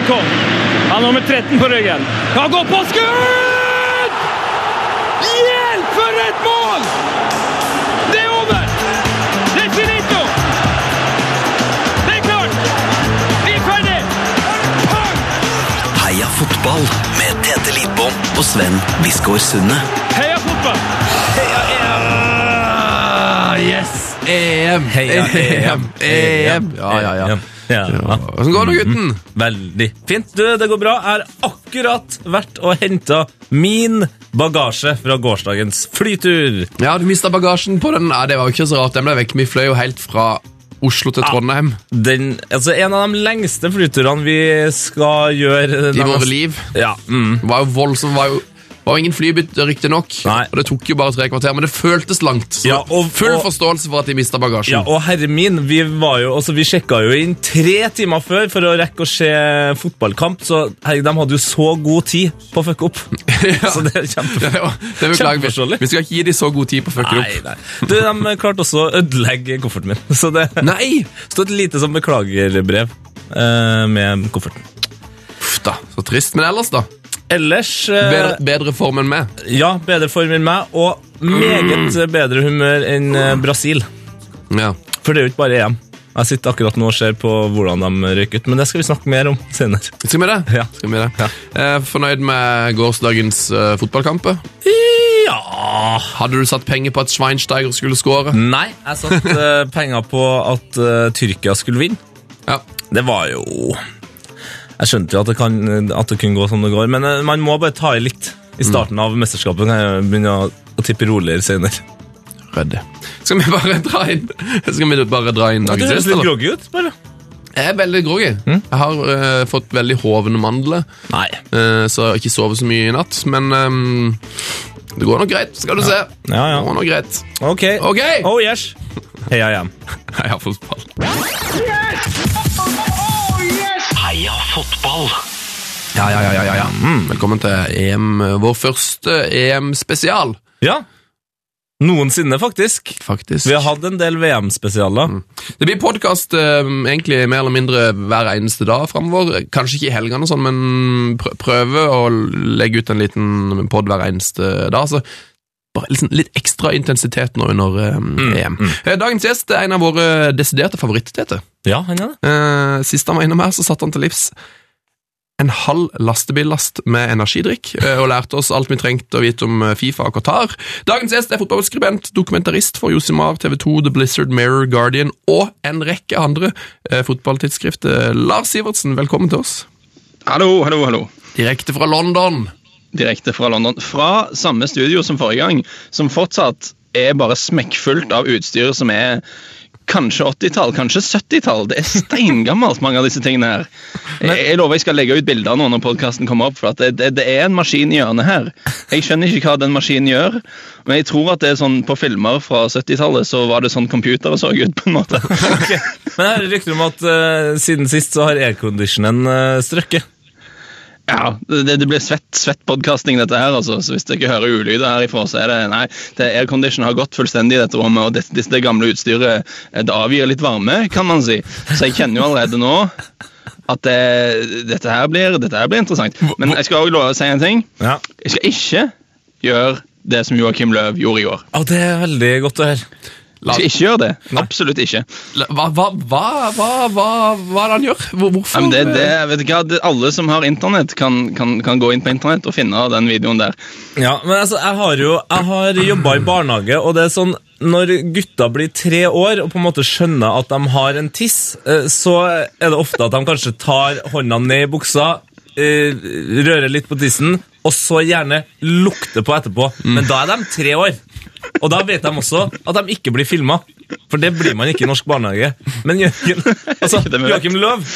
Maikon. Han har nummer 13 på ryggen. Kan gå på skudd! Hjelp, for et mål! Det er over! Det er finito! Det er klart! Vi er ferdig! Heia fotball med Tete Lidbom og Sven Biskår Sunde. Heia fotball! Yes! EM! Heia EM! EM! Ja, ja, ja. Ja. Åssen går det, gutten? Veldig fint. Du, det går bra. Jeg har akkurat vært og henta min bagasje fra gårsdagens flytur. Ja, du mista bagasjen på den. Nei, Det var jo ikke så rart. Den ble vekk. Vi fløy jo helt fra Oslo til Trondheim Den, altså En av de lengste flyturene vi skal gjøre i våre liv. Ja, mm. var jo voldsomt. Var jo, var ingen flybytte, riktignok. Og det tok jo bare tre kvarter, men det føltes langt. Så Ja, og- full og- forståelse for at de mista bagasjen. ja, og herre min, vi, var jo, altså, vi sjekka jo inn tre timer før for å rekke å se fotballkamp, så herregud, de hadde jo så god tid på å fucke opp. Ja. Så det er kjempe... Ja, det var- det vi. Kjempeforståelig. Vi skal ikke gi dem så god tid på å fucke opp. nei. Du, de klarte også å ødelegge kofferten min. Så det Nei! stod et lite sånn beklagerbrev eh, med kofferten. Uff da, så trist. Men ellers, da? Ellers eh, Bedre, bedre form enn meg. Ja, bedre form enn meg, og meget bedre humør enn eh, Brasil. Ja. For det er jo ikke bare EM. Jeg sitter akkurat nå og ser på hvordan de røyker ut, men det skal vi snakke mer om senere. Skal vi det? Ja. Skal vi det? Ja. Eh, fornøyd med gårsdagens uh, fotballkamper? Ja Hadde du satt penger på at Schweinsteiger skulle skåre? Nei, jeg satte uh, penger på at uh, Tyrkia skulle vinne. Ja. Det var jo Jeg skjønte jo at det, kan, at det kunne gå som det går, men eh, man må bare ta i litt. I starten av mesterskapet kan jeg begynne å, å tippe roligere senere. Rødde. Skal vi bare dra inn Skal vi bare dra inn Du høres litt groggy ut, bare. Jeg er veldig groggy. Jeg har uh, fått veldig hovne mandler, Nei. Uh, så jeg har ikke sovet så mye i natt. Men um, det går nok greit, skal du se. Ja, ja. Det går nok greit. Ok. Ok! Oh yes. Heia hjem. Heia fotball. Heia fotball. Ja, ja, ja, ja, ja. Mm. Velkommen til EM, vår første EM-spesial, Ja. Noensinne, faktisk. faktisk. Vi har hatt en del VM-spesialer. Det blir podkast egentlig mer eller mindre hver eneste dag framover. Kanskje ikke i helgene, sånn, men prøve å legge ut en liten pod hver eneste dag. Så litt ekstra intensitet nå under eh, EM. Mm. Dagens gjest er en av våre desiderte favoritter. Ja, han er det. Uh, sist han var innom her, så satte han til livs en halv lastebillast med energidrikk, eh, og lærte oss alt vi trengte å vite om Fifa og Qatar. Dagens gjest er fotballskribent, dokumentarist for Josimar, TV 2, The Blizzard, Mirror, Guardian og en rekke andre fotballtidsskrifter. fotballtidsskrift. Lars Sivertsen, velkommen til oss. Hallo, hallo, hallo. Direkte fra London. Direkte fra London. Fra samme studio som forrige gang, som fortsatt er bare smekkfullt av utstyr som er kanskje 80-tall, kanskje 70-tall. Det er steingammelt, mange av disse tingene her. Jeg, jeg lover jeg skal legge ut bilder nå når podkasten kommer opp, for at det, det, det er en maskin i hjørnet her. Jeg skjønner ikke hva den maskinen gjør, men jeg tror at det er sånn på filmer fra 70-tallet så var det sånn computere så ut, på en måte. okay. Men her er rykter om at uh, siden sist så har airconditionen uh, strøkket. Ja, det, det blir svett, svett podcasting dette her, altså. Så hvis dere hører ulyder herifra, så er det Nei, det aircondition har gått fullstendig i dette rommet, og det, det, det gamle utstyret eh, det avgir litt varme, kan man si. Så jeg kjenner jo allerede nå at det, dette, her blir, dette her blir interessant. Men jeg skal også love å si en ting. Ja. Jeg skal ikke gjøre det som Joakim Løv gjorde i går. Ja, det er veldig godt å høre. Skal ikke gjøre det. Absolutt ikke. Hva, hva, hva, hva, hva, hva er det han gjør? Hvor, hvorfor? Nei, det, det, vet du hva, det, alle som har internett, kan, kan, kan gå inn på internett og finne den videoen der. Ja, men altså, jeg har jo jeg har jobba i barnehage, og det er sånn når gutta blir tre år og på en måte skjønner at de har en tiss, eh, så er det ofte at de kanskje tar hånda ned i buksa, eh, rører litt på tissen, og så gjerne lukter på etterpå. Men da er de tre år. Og da vet de også at de ikke blir filma. For det blir man ikke i norsk barnehage. Men Joakim altså, Joakim Løv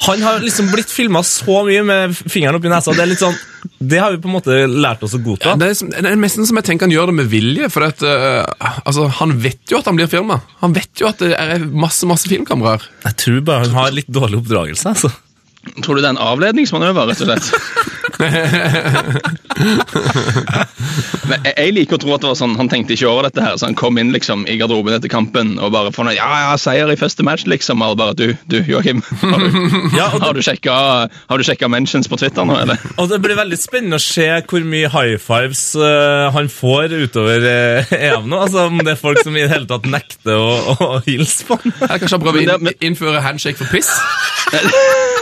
han har liksom blitt filma så mye med fingeren oppi nesa. Det er litt sånn, det har vi på en måte lært oss å godta. Ja, det, er, det er nesten som jeg tenker han gjør det med vilje. For at, uh, altså, Han vet jo at han blir filma. Han vet jo at det er masse masse filmkameraer. Jeg tror bare han har litt dårlig oppdragelse. altså. Tror du det er en avledningsmanøver, rett og slett? Men jeg, liker å tro at det var sånn, han tenkte ikke over dette her, så han kom inn liksom i garderoben etter kampen og bare fornøyd. ja, ja, seier i første match, liksom. Og bare du, du Joakim, har du, Ja, har du sjekka har du sjekka mentions på Twitter nå, eller? Og Det blir veldig spennende å se hvor mye high fives uh, han får utover uh, EM nå. Altså Om det er folk som i det hele tatt nekter å, å, å hilse på han. Kanskje han prøver å innføre handshake for piss?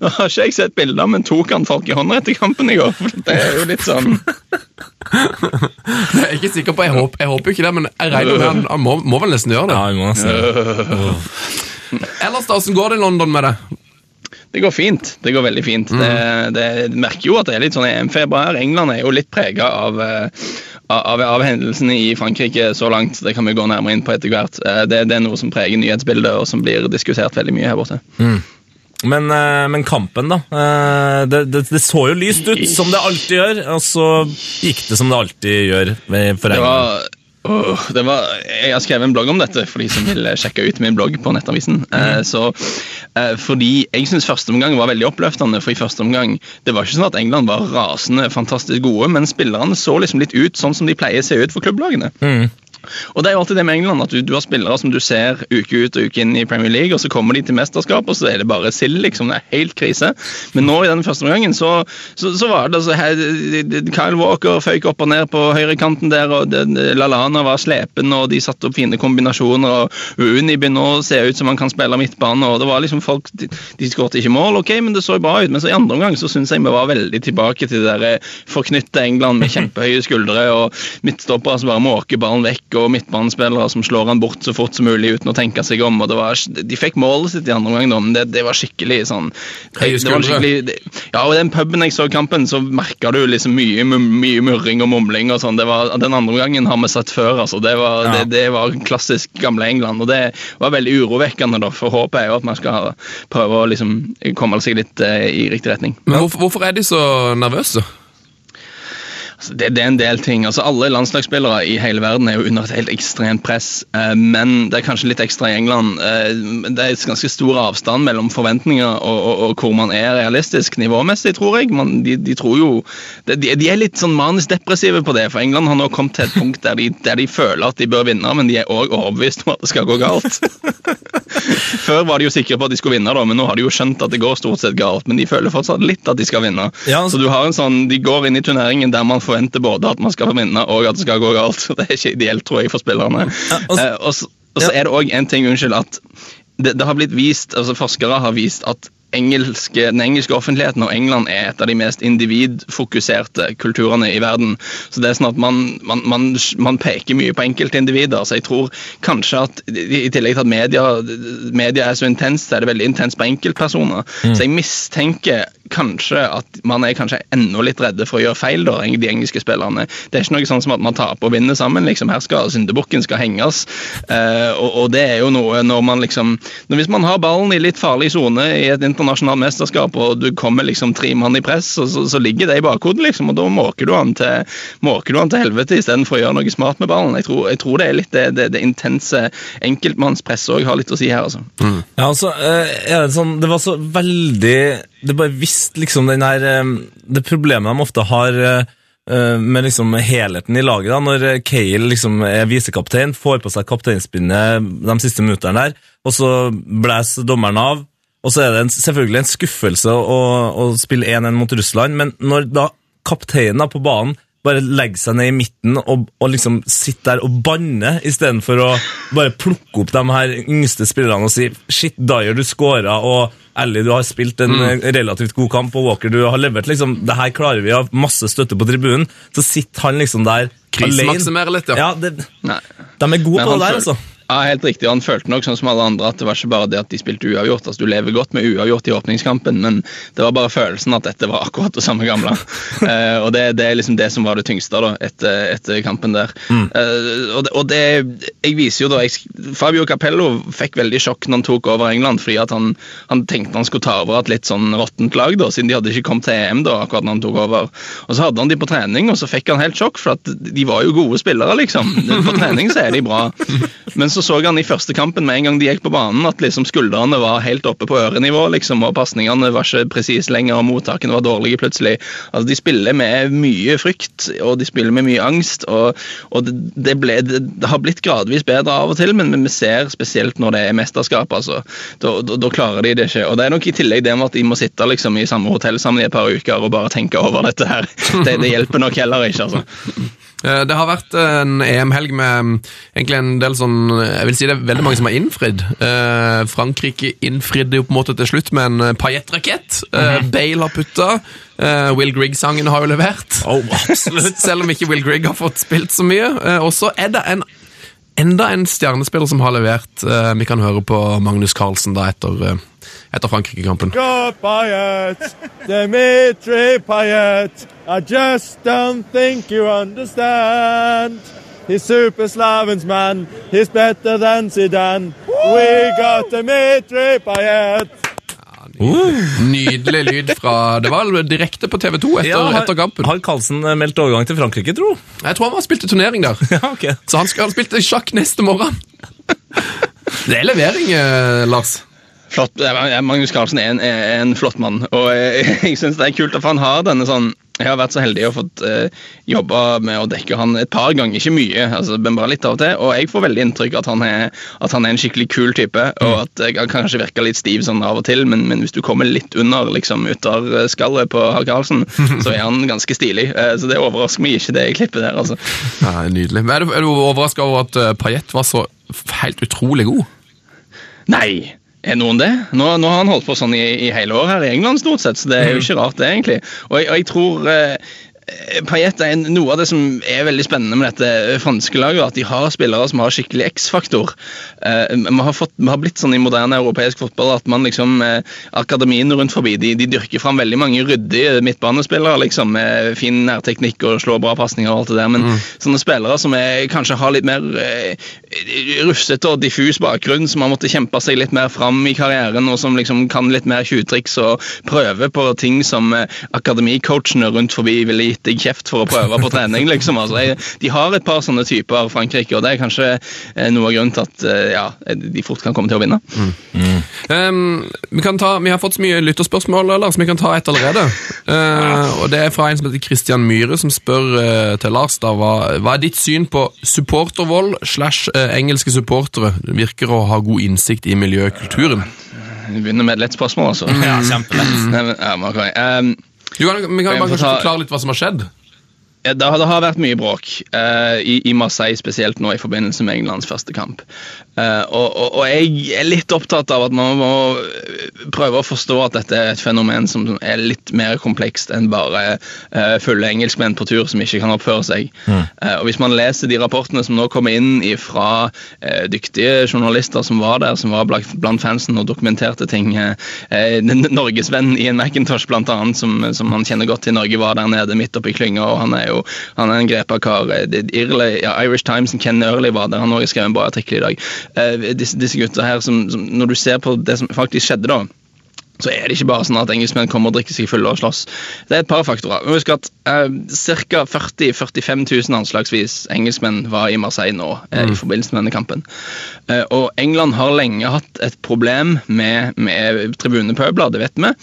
Nå har ikke jeg sett bilder, men tok han folk i hånda etter kampen i går? For det er jo litt sånn Jeg er ikke sikker på, jeg håper, jeg håper ikke det, men jeg regner med han, han må, må vel nesten gjøre det. Ja, jeg må nesten Ellers da, hvordan går det i London med det? Det går fint. Det går veldig fint. Det, det merker jo at det er litt sånn EM-feber her. England er jo litt prega av, eh, av, av hendelsene i Frankrike så langt. Det kan vi gå nærmere inn på etter hvert. Eh, Det, det er noe som preger nyhetsbildet, og som blir diskutert veldig mye her borte. Men, eh, men kampen, da. eh, Det, det, det så jo lyst ut, som det alltid gjør. Og så gikk det som det alltid gjør eh, for Det var, oh, det var, jeg har skrevet en blogg om dette for de som vil sjekke ut min blogg på Nettavisen. Mm. så, eh, fordi Jeg syns første omgang var veldig oppløftende. For i første omgang Det var ikke sånn at England var rasende fantastisk gode, men spillerne så liksom litt ut sånn som de pleier å se ut for klubblagene. Og det er jo alltid det med England, at du, du har spillere som du ser uke ut og uke inn i Premier League, og så kommer de til mesterskap, og så er det bare sild, liksom. Det er helt krise. Men nå i den første omgangen så, så, så var det altså Kyle Walker føyk opp og ned på høyrekanten der, og det, Lalana var slepen, og de satte opp fine kombinasjoner, og Uni begynner å se ut som han kan spille midtbane, og det var liksom folk De, de skåret ikke mål, ok, men det så bra ut. Men så i andre omgang så syns jeg vi var veldig tilbake til det der forknytte England med kjempehøye skuldre og midtstoppere som bare måker ballen vekk, og midtbanespillere som slår han bort så fort som mulig uten å tenke seg om. og det var, De fikk målet sitt i andre omgang, men det, det var skikkelig sånn det, det var skikkelig, det, Ja, og den puben jeg så kampen, så merka du liksom mye, mye murring og mumling og sånn. Det var, Den andre omgangen har vi sett før, altså. Det var, Ja. det, det var klassisk gamle England, og det var veldig urovekkende. da, For håpet er jo at man skal prøve å liksom komme seg litt eh, i riktig retning. Men hvorfor, hvorfor er de så nervøse? Det, det er en del ting. altså Alle landslagsspillere i hele verden er jo under et helt ekstremt press, eh, men det er kanskje litt ekstra i England. Eh, det er et ganske stor avstand mellom forventninger og, og, og hvor man er realistisk nivåmessig, tror jeg. Man, de, de tror jo de, de er litt sånn manisk depressive på det, for England har nå kommet til et punkt der de, der de føler at de bør vinne, men de er òg overbevist om at det skal gå galt. Før var de jo sikre på at de skulle vinne, da, men nå har de jo skjønt at det går stort sett galt. Men de føler fortsatt litt at de skal vinne. Ja, altså- Så du har en sånn, De går inn i turneringen der man forventer både at man skal vinne og at det skal gå galt. Det er ikke ideelt, tror jeg, for spillerne. og så- Eh, og så og så er det òg en ting, unnskyld, at det, det har blitt vist, altså Forskere har vist at engelske, den engelske offentligheten og England er et av de mest individfokuserte kulturene i verden. Så det er sånn at man, man, man, man peker mye på enkeltindivider. Så jeg tror kanskje at i tillegg til at media, media er så intenst, så er det veldig intenst på enkeltpersoner. Så jeg mistenker kanskje at man er kanskje enda litt redde for å gjøre feil, da, de engelske spillerne. Det er ikke noe sånn som at man taper og vinner sammen. liksom, Her skal syndebukken skal henges. Eh, og, og det er jo noe når man liksom når Hvis man har ballen i litt farlig sone i et internasjonalt mesterskap, og du kommer liksom tre mann i press, og så, så ligger det i bakhodet, liksom, og da måker du han til måker du han til helvete istedenfor å gjøre noe smart med ballen. Jeg tror, jeg tror det er litt det, det, det intense enkeltmannspresset òg har litt å si her, altså. Ja, altså, eh, er det sånn, det var så veldig Det bare visste liksom den her eh, Det problemet de ofte har eh, eh, med liksom helheten i laget, da, når Kale liksom er visekaptein, får på seg kapteinspinnet de siste minuttene der, og så blæser dommeren av, og så er det en, selvfølgelig en skuffelse å, å spille 1-1 mot Russland, men når da kapteinen på banen bare legge seg ned i midten og, og liksom sitte der og banne, istedenfor å bare plukke opp de her yngste spillerne og si Shit, Dyer, du scora, og Ally, du har spilt en mm. relativt god kamp, og Walker, du har levert liksom Det her klarer vi, har masse støtte på tribunen. Så sitter han liksom der alene. litt, ja. Ja, det, de er gode på det der, altså. Ja, helt riktig. Han følte nok sånn som alle andre at det var ikke bare det at de spilte uavgjort. altså Du lever godt med uavgjort i åpningskampen, men det var bare følelsen at dette var akkurat det samme gamle. Eh, og det, det er liksom det som var det tyngste da, etter, etter kampen der. Eh, og det, og det jeg viser jo da, jeg, Fabio Capello fikk veldig sjokk når han tok over England, fordi at han, han tenkte han skulle ta over et litt sånn råttent lag, da, siden de hadde ikke kommet til EM da, akkurat når han tok over. Og Så hadde han de på trening, og så fikk han helt sjokk, for at de var jo gode spillere, liksom. På trening så er de bra. Men så så så han i første kampen med en gang de gikk på banen, at liksom skuldrene var helt oppe på ørenivå, liksom, og pasningene var ikke presise lenger, og mottakene var dårlige plutselig. Altså, De spiller med mye frykt, og de spiller med mye angst, og, og det, det, ble, det, det har blitt gradvis bedre av og til, men, vi ser spesielt når det er mesterskap, altså. Da, da, da klarer de det ikke. Og det er nok i tillegg det med at de må sitte liksom i samme hotell sammen i et par uker og bare tenke over dette her. Det, det hjelper nok heller ikke, altså. Eh, Det har vært en EM-helg med mm, egentlig en del sånn Jeg vil si det er veldig mange som har innfridd. Eh, Frankrike innfridde jo på en måte til slutt med en. Eh, Bale har putta. Will Grigg-sangen har jo levert. Oh, absolutt. Selv om ikke Will Grigg har fått spilt så mye. Og så er det en, enda en stjernespiller som har levert. Vi kan høre på Magnus Carlsen da etter, etter Frankrike-kampen. God Payet, Dimitri Payet. I just don't think you understand. He's super Slavens man. He's better than Zidane. We got Dimitri Payet. Nydelig lyd fra Det var direkte på TV 2 etter, Ja, har, etter kampen. har Carlsen eh, meldt overgang til Frankrike, tro? Jeg tror han var spilt i turnering der. Ja, okay. Så han skal ha spilt sjakk neste morgen. Det er levering, eh, Lars. Flott. Eh, Magnus Carlsen er en, er en flott mann, og jeg, jeg syns det er kult at han har denne sånn Jeg har vært så heldig å fått eh, jobba med å dekke han et par ganger, ikke mye, altså, men bare litt av og til. Og jeg får veldig inntrykk at han er, at han er en skikkelig kul type, og at jeg kanskje virker litt stiv sånn av og til, men, men hvis du kommer litt under liksom skallet på Harr Carlsen, så er han ganske stilig. Eh, så det overrasker meg ikke, det klippet der, altså. Ja, nydelig. Men er du, er du overraska over at uh, Payet var så helt utrolig god? Nei. Er noen det? Nå, nå har han holdt på sånn i, i hele år her i England, stort sett, så det er jo ikke rart, det, egentlig. Og jeg, og jeg tror eh, Payet er noe av det som er veldig spennende med dette franske laget, at de har spillere som har skikkelig X-faktor. Eh, vi, har fått- vi har blitt sånn i moderne europeisk fotball at man liksom eh, Akademiene rundt forbi de, de dyrker fram veldig mange ryddige midtbanespillere liksom, med fin nærteknikk og slår bra pasninger og alt det der, men sånne spillere som er, kanskje har litt mer eh, rufsete og diffus bakgrunn, som har måttet kjempe seg litt mer fram i karrieren, og som liksom kan litt mer tjuvtriks og prøve på ting som eh, akademicoachene rundt forbi ville gitt deg kjeft for å prøve på trening. liksom. Altså, jeg, de har et par sånne typer Frankrike, og det er kanskje eh, noe av grunnen til at eh, ja, de fort kan komme til å vinne. Um, vi, kan ta, vi har fått så mye lytterspørsmål, Lars, vi kan ta ett allerede. Uh, og Det er fra en som heter Christian Myhre, som spør uh, til Lars da, hva, hva er ditt syn på supportervold slash uh, engelske supportere? Det virker å ha god innsikt i miljøkulturen. Vi begynner med et lett spørsmål, altså. Ja, kjempelett. Mm. Um, Du kan, vi kan bare ta- forklare litt hva som har skjedd. Ja, Det har, det har vært mye bråk uh, i, i Marseille, spesielt nå i forbindelse med Englands første kamp. Uh, og, og, og jeg er litt opptatt av at man må prøve å forstå at dette er et fenomen som er litt mer komplekst enn bare uh, fulle engelskmenn på tur som ikke kan oppføre seg. Eh, og Hvis man leser de rapportene som nå kommer inn fra eh, dyktige journalister som var der, som var blant, fansen og dokumenterte ting eh, eh, Norgesvenn Ian McIntosh, blant annet, som, som han kjenner godt til Norge, var der nede midt oppi klynga, og han er jo han er en grepa kar. Eh, Irle, ja, Irish Times, Ken Early var der, han har også skrevet en bra artikkel i dag. Eh, disse, disse gutta her, som, som, når du ser på det som faktisk skjedde da, så er det ikke bare sånn at engelskmenn kommer og drikker seg fulle og slåss. Det er et par faktorer. Husk at eh, ca. 40 000-45 000 anslagsvis engelskmenn var i Marseille nå eh, i forbindelse med denne kampen. Eh, og England har lenge hatt et problem med, med tribunepøbler, det vet vi.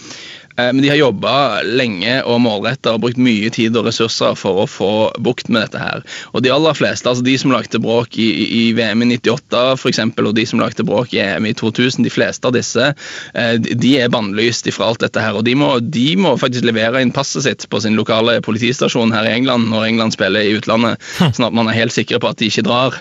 Eh, Men de har jobba lenge og målretta og brukt mye tid og ressurser for å få bukt med dette. her. Og De aller fleste, altså de som lagde bråk i, i- VM i 98 for eksempel, og de som lagde bråk i EM i 2000, de fleste av disse eh, de- er bannlyst fra alt dette. her, og de må, de må faktisk levere inn passet sitt på sin lokale politistasjon her i England når England spiller i utlandet, sånn at man er helt sikre på at de ikke drar.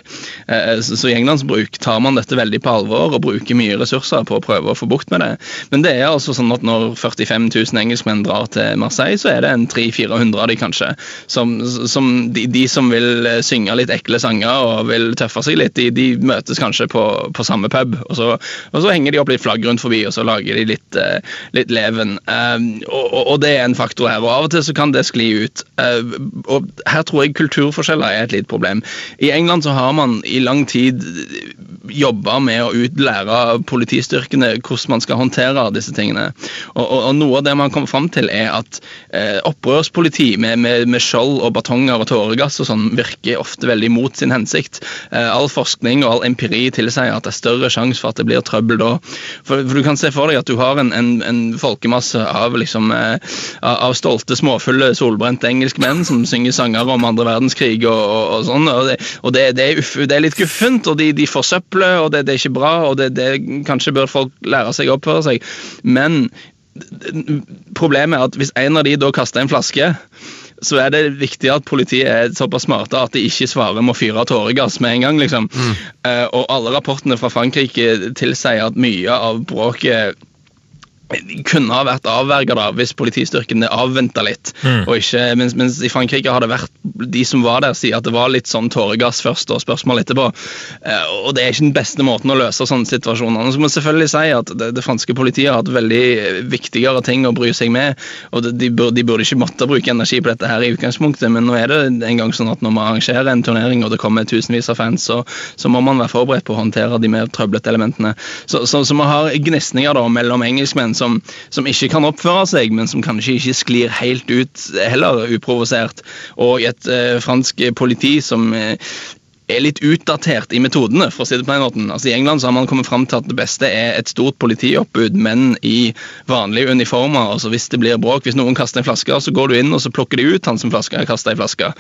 Eh, Så så i Englands bruk tar man dette veldig på alvor og bruker mye ressurser på å prøve å få bukt med det. Men det er altså sånn at når 45 000 engelskmenn drar til Marseille, så er det en 300-400 av de kanskje. Som, som de, de som vil eh, synge litt ekle sanger og vil tøffe seg litt, de, de møtes kanskje på, på samme pub. Og så, og så henger de opp litt flagg rundt forbi, og så lager de litt, eh, litt leven. Um, og, og, og det er en faktor her. Og av og til så kan det skli ut. Uh, og her tror jeg kulturforskjeller er et lite problem. I England så har man i lang tid jobba med å utlære politistyrkene hvordan man skal håndtere disse tingene. Og, og, og noe noe av det man kommer fram til, er at eh, opprørspoliti med, med, med skjold og batonger og tåregass og sånn virker ofte veldig mot sin hensikt. Eh, all forskning og all empiri tilsier at det er større sjanse for at det blir trøbbel da. For, for du kan se for deg at du har en, en, en folkemasse av, liksom, eh, av stolte, småfulle, solbrente engelskmenn som synger sanger om andre verdenskrig og, og, og sånn. og, det, og det, det, er uff, det, er litt guffent, og de, de forsøpler, og det, er ikke bra, og det, kanskje bør folk lære seg å oppføre seg. Men problemet er at hvis en av de da kaster en flaske så er det viktig at politiet er såpass smarte at de ikke svarer med å fyre tåregass med en gang. liksom. Mm. Uh, og alle rapportene fra Frankrike tilsier at mye av bråket kunne ha vært avverga hvis politistyrkene avventa litt. Mm. og ikke, mens, mens, i Frankrike har det vært de som var der, sier at det var litt sånn tåregass først og spørsmål etterpå. Eh, og Det er ikke den beste måten å løse sånne situasjoner. Så må jeg selvfølgelig si at det, det, franske politiet har hatt veldig viktigere ting å bry seg med. og det, de, burde, de, burde, ikke måtte bruke energi på dette her i utgangspunktet, men nå er det en gang sånn at når man arrangerer en turnering og det kommer tusenvis av fans, så, så må man være forberedt på å håndtere de mer trøblete elementene. Så, så, så man har gnisninger da mellom engelskmenn som, som, ikke kan oppføre seg, men som kanskje ikke sklir helt ut heller uprovosert. Og et eh, fransk politi som eh, er litt utdatert i metodene, for å si det på den måten. Altså, I England så har man kommet fram til at det beste er et stort politioppbud, men i vanlige uniformer. altså Hvis det blir bråk, hvis noen kaster en flaske, så går du inn og så plukker de ut han som flaske, har kasta ei flaske.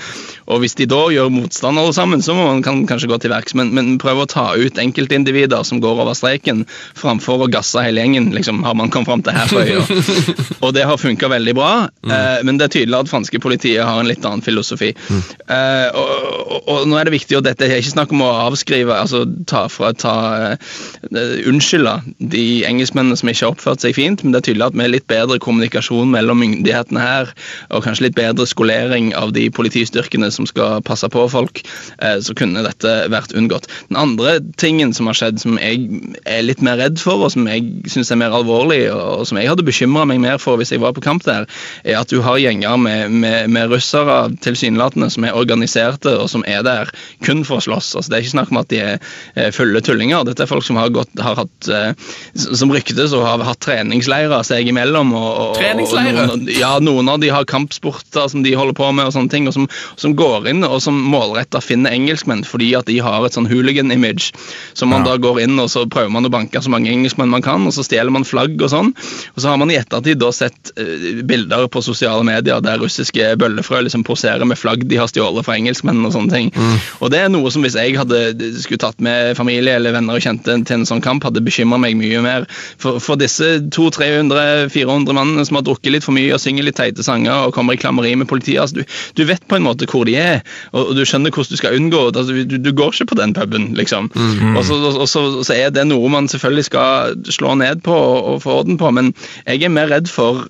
Og hvis de da gjør motstand alle sammen, så må man kan, kanskje gå til verks, men, men prøve å ta ut enkeltindivider som går over streken, framfor å gasse hele gjengen, liksom, har man kommet fram til her på øya. og det har funka veldig bra, mm. eh, men det er tydelig at franske politiet har en litt annen filosofi. Mm. Eh, og, og, og, nå er det viktig å det er ikke snakk om å avskrive, altså ta fra ta uh, unnskylde de engelskmennene som ikke har oppført seg fint, men det er tydelig at med litt bedre kommunikasjon mellom myndighetene her, og kanskje litt bedre skolering av de politistyrkene som skal passe på folk, uh, så kunne dette vært unngått. Den andre tingen som har skjedd, som jeg er litt mer redd for, og som jeg syns er mer alvorlig, og som jeg hadde bekymra meg mer for hvis jeg var på kamp der, er at du har gjenger med, med, med russere tilsynelatende som er organiserte, og som er der kun for å slåss. Altså, det er ikke snakk om at de er eh, fulle tullinger. Dette er folk som har, gått, har hatt, eh, som ryktes og har hatt treningsleirer seg imellom. Og, og, treningsleirer? Noen, ja, noen av de har kampsporter som de holder på med, og sånne ting, og som, som går inn og som målretta finner engelskmenn fordi at de har et sånn hooligan-image. Så man ja. da går inn og så prøver man å banke så mange engelskmenn man kan, og så stjeler man flagg og sånn. Og så har man i ettertid da sett uh, bilder på sosiale medier der russiske bøllefrø liksom poserer med flagg de har stjålet fra engelskmenn og sånne ting. Mm. Og det er noe som hvis jeg hadde skulle tatt med familie eller venner og kjente til en sånn kamp, hadde bekymra meg mye mer. For, for disse 200-300-400 mannene som har drukket litt for mye og synger litt teite sanger og kommer i klammeri med politiet, altså, du, du, vet på en måte hvor de er, og, og du skjønner hvordan du skal unngå altså, du, du, går ikke på den puben, liksom. Mm -hmm. Og, så, og så, så, er det noe man selvfølgelig skal slå ned på og, og få orden på, men jeg er mer redd for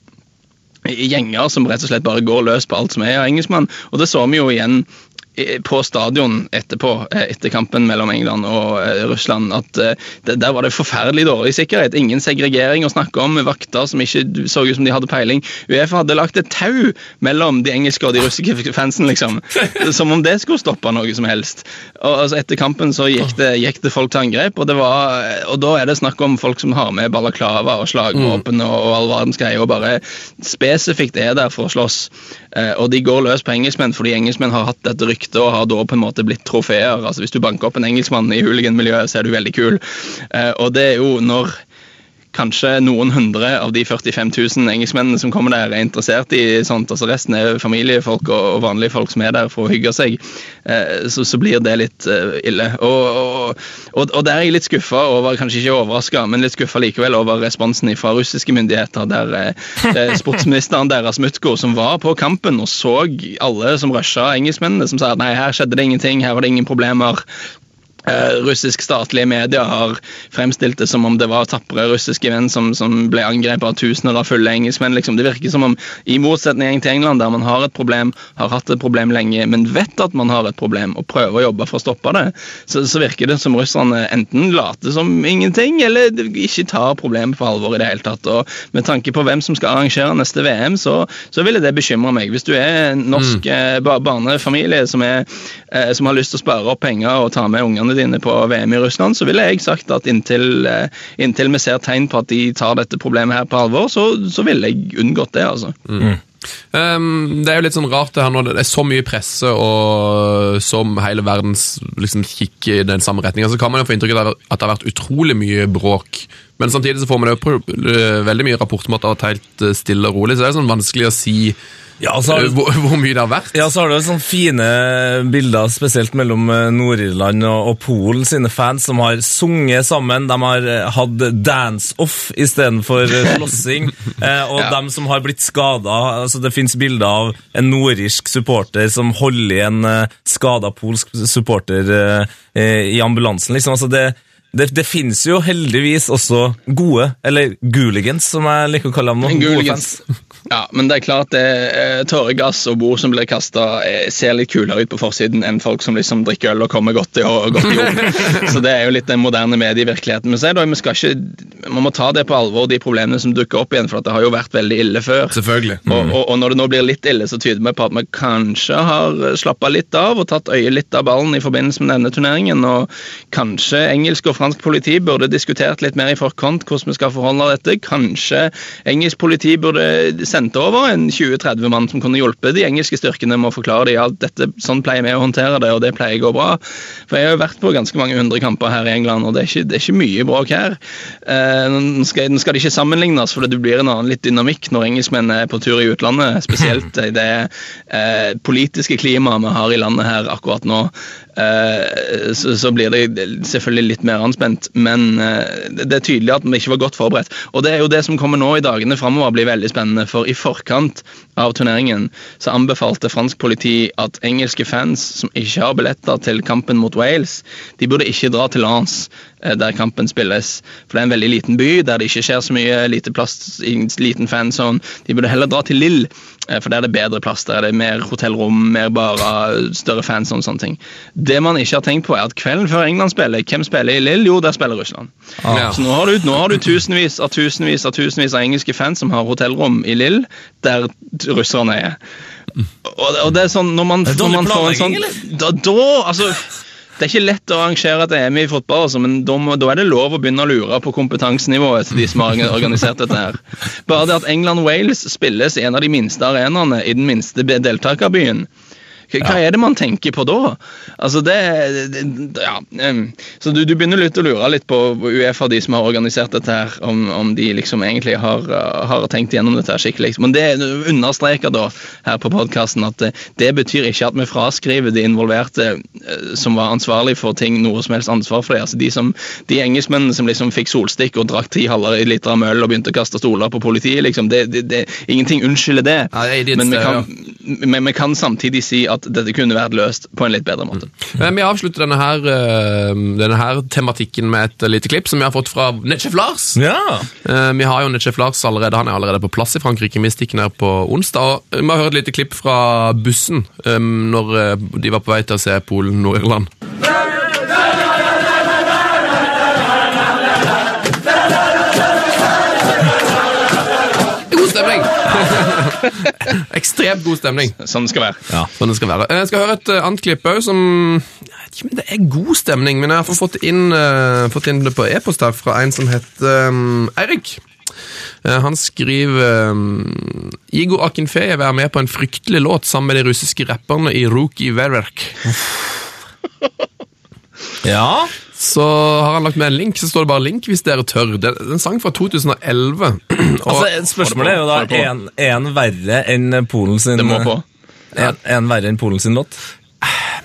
gjenger som rett og slett bare går løs på alt som er av engelskmann. Og det så vi jo igjen på stadion etterpå, eh, etter kampen mellom England og eh, Russland, at eh, det, der var det forferdelig dårlig sikkerhet. Ingen segregering å snakke om, vakter som ikke så ut som de hadde peiling. Uefa hadde lagt et tau mellom de engelske og de russiske fansen, liksom. Som om det skulle stoppe noe som helst. Og altså, Etter kampen så gikk det, gikk det, folk til angrep, og, var, og, da er det snakk om folk som har med balaklava og slagvåpen og, og all verdens greier, og bare spesifikt er der for å slåss. Og de går løs på engelskmenn fordi engelskmenn har hatt dette ryktet og har da på en måte blitt trofeer. Altså Hvis du banker opp en engelskmann i hooliganmiljøet, så er du veldig kul. Eh, og det er jo når kanskje noen hundre av de 45 000 engelskmennene som kommer der, er interessert i sånt. altså Resten er familiefolk og vanlige folk som er der for å hygge seg. Eh, så, så blir det litt eh, ille. Og, og, og, der er jeg litt skuffa over, kanskje ikke overraska, men litt skuffa likevel over responsen fra russiske myndigheter. Der eh, sportsministeren deres, Mutko, som var på kampen og så alle som rusha engelskmennene, som sa at nei, her skjedde det ingenting, her var det ingen problemer. Uh, russisk statlige medier har fremstilt det som om det var tapre russiske menn som, som ble angrepet av tusener av fulle engelskmenn. Liksom. Det virker som om, i motsetning til England, der man har et problem, har hatt et problem lenge, men vet at man har et problem og prøver å jobbe for å stoppe det, så, så virker det som russerne enten later som ingenting, eller ikke tar problemet på alvor i det hele tatt. Og med tanke på hvem som skal arrangere neste VM, så, så ville det bekymre meg. Hvis du er en norsk mm. Eh, barnefamilie som, er, uh, som har lyst til å spare opp penger og ta med ungene dine på VM i Russland, så ville jeg sagt at inntil, eh, inntil vi ser tegn på at de tar dette problemet her på alvor, så, så ville jeg unngått det, altså. Um, det er jo litt sånn rart det her når det er så mye presse og som hele verdens liksom kikker i den samme retninga, så kan man jo få inntrykk av at det har vært utrolig mye bråk. Men samtidig så får man jo øh, veldig mye rapporter om at det har vært helt øh, stille og rolig, så det er sånn vanskelig å si Ja, så har øh, hvor, hvor mye det har vært. Ja, så har du sånne fine bilder, spesielt mellom eh, Nord-Irland og, og Polen sine fans, som har sunget sammen. De har eh, hatt dance-off istedenfor eh, slåssing. Eh, og Ja. dem som har blitt skada altså Det fins bilder av en nordirsk supporter som holder i en eh, skada polsk supporter eh, eh, i ambulansen. Liksom. Altså det, det, det finnes jo heldigvis også gode, eller gooligans, som jeg liker å kalle dem nå. Gode Gooligans. fans. Ja, men det er klart det tørre tåregass og bord som blir kasta, ser litt kulere ut på forsiden enn folk som liksom drikker øl og kommer godt i, og godt i år. Så det er jo litt den moderne medievirkeligheten. Men så er det, vi skal ikke, man må ta det på alvor, de problemene som dukker opp igjen, for det har jo vært veldig ille før. Selvfølgelig. Og, og, og når det nå blir litt ille, så tyder det på at vi kanskje har slappa litt av og tatt øye litt av ballen i forbindelse med denne turneringen. Og kanskje engelsk og fransk politi burde diskutert litt mer i forkant hvordan vi skal forholde dette. Kanskje engelsk politi burde sendt over en 20-30 mann som kunne hjulpet de engelske styrkene med å forklare dem at dette, sånn pleier vi å håndtere det, og det pleier å gå bra. For jeg har jo vært på ganske mange hundre kamper her i England, og det er ikke, det er ikke mye bråk her. Eh, Nå skal, nå skal det ikke sammenlignes, for det blir en annen litt dynamikk når engelskmenn er på tur i utlandet, spesielt i det eh, politiske klimaet vi har i landet her akkurat nå. Eh, så, så blir det selvfølgelig litt mer anspent, men eh, det er tydelig at vi ikke var godt forberedt. Og det er jo det som kommer nå i dagene framover, blir veldig spennende. For i forkant av turneringen så anbefalte fransk politi at engelske fans som ikke har billetter til kampen mot Wales, de burde ikke dra til Lens eh, der kampen spilles. For det er en veldig liten by der det ikke skjer så mye, lite plass, liten fanzone. De burde heller dra til Lille, eh, for der er det bedre plass. Der er det mer hotellrom, mer barer, større fans og sånne ting. Det man ikke har tenkt på, er at kvelden før England spiller, hvem spiller i Lille? Jo, der spiller Russland. Ja. Så nå har, du, nå har du tusenvis av tusenvis av tusenvis av engelske fans som har hotellrom i Lille, der russerne er. Og, og det er sånn, når man, Det er når man får en sånn da, da, altså det er ikke lett å arrangere et EM i fotball, altså, men da, da er det lov å begynne å lure på kompetansenivået til de som har organisert dette. her. Bare det at England-Wales spilles i en av de minste arenaene i den minste deltakerbyen. Hva hva er det man tenker på da? Altså det, det ja, Så du, du begynner litt å lure litt på Uefa, de som har organisert dette, her, om, om de liksom egentlig har, uh, har tenkt gjennom dette her skikkelig. Men det understreker da her på podkasten at det, det betyr ikke at vi fraskriver de involverte eh, som var ansvarlig for ting, noe som helst ansvar for det. Altså de, som, de engelskmennene som liksom fikk solstikk og drakk ti halver liter av møll og begynte å kaste stoler på politiet, liksom, det, det, ingenting unnskylder det. Ja, men, vi kan, men vi kan samtidig si at dette kunne vært løst på en litt bedre måte. Mm. Vi avslutter denne her, øh, denne her tematikken med et lite klipp som vi har fått fra Netchef Lars. Ja. Eh, Vi har jo Netchef Lars allerede, han er allerede på plass i Frankrike. Vi stikker ned på onsdag. og Vi har hørt et lite klipp fra bussen eh, når eh, de var på vei til å se Polen-Nord-Irland. Ekstremt god stemning. Sånn det skal være. Sånn det skal være. Jeg skal høre et eh, annet klipp òg som jeg vet ikke om det er god stemning, men jeg har fått inn, eh, fått inn det på e-post her fra en som heter um, Eirik. Eh, han skriver Igo Akinfejev er med på en fryktelig låt sammen med de russiske rapperne i Ruki Ververk. ja Så har han lagt med en link, så står det bare 'link' hvis dere tør. Det er en sang fra 2011. Og, Altså, spørsmålet er jo da Få det på. er en- er en verre enn Polen sin Det må på. Er er en verre enn Polen sin låt?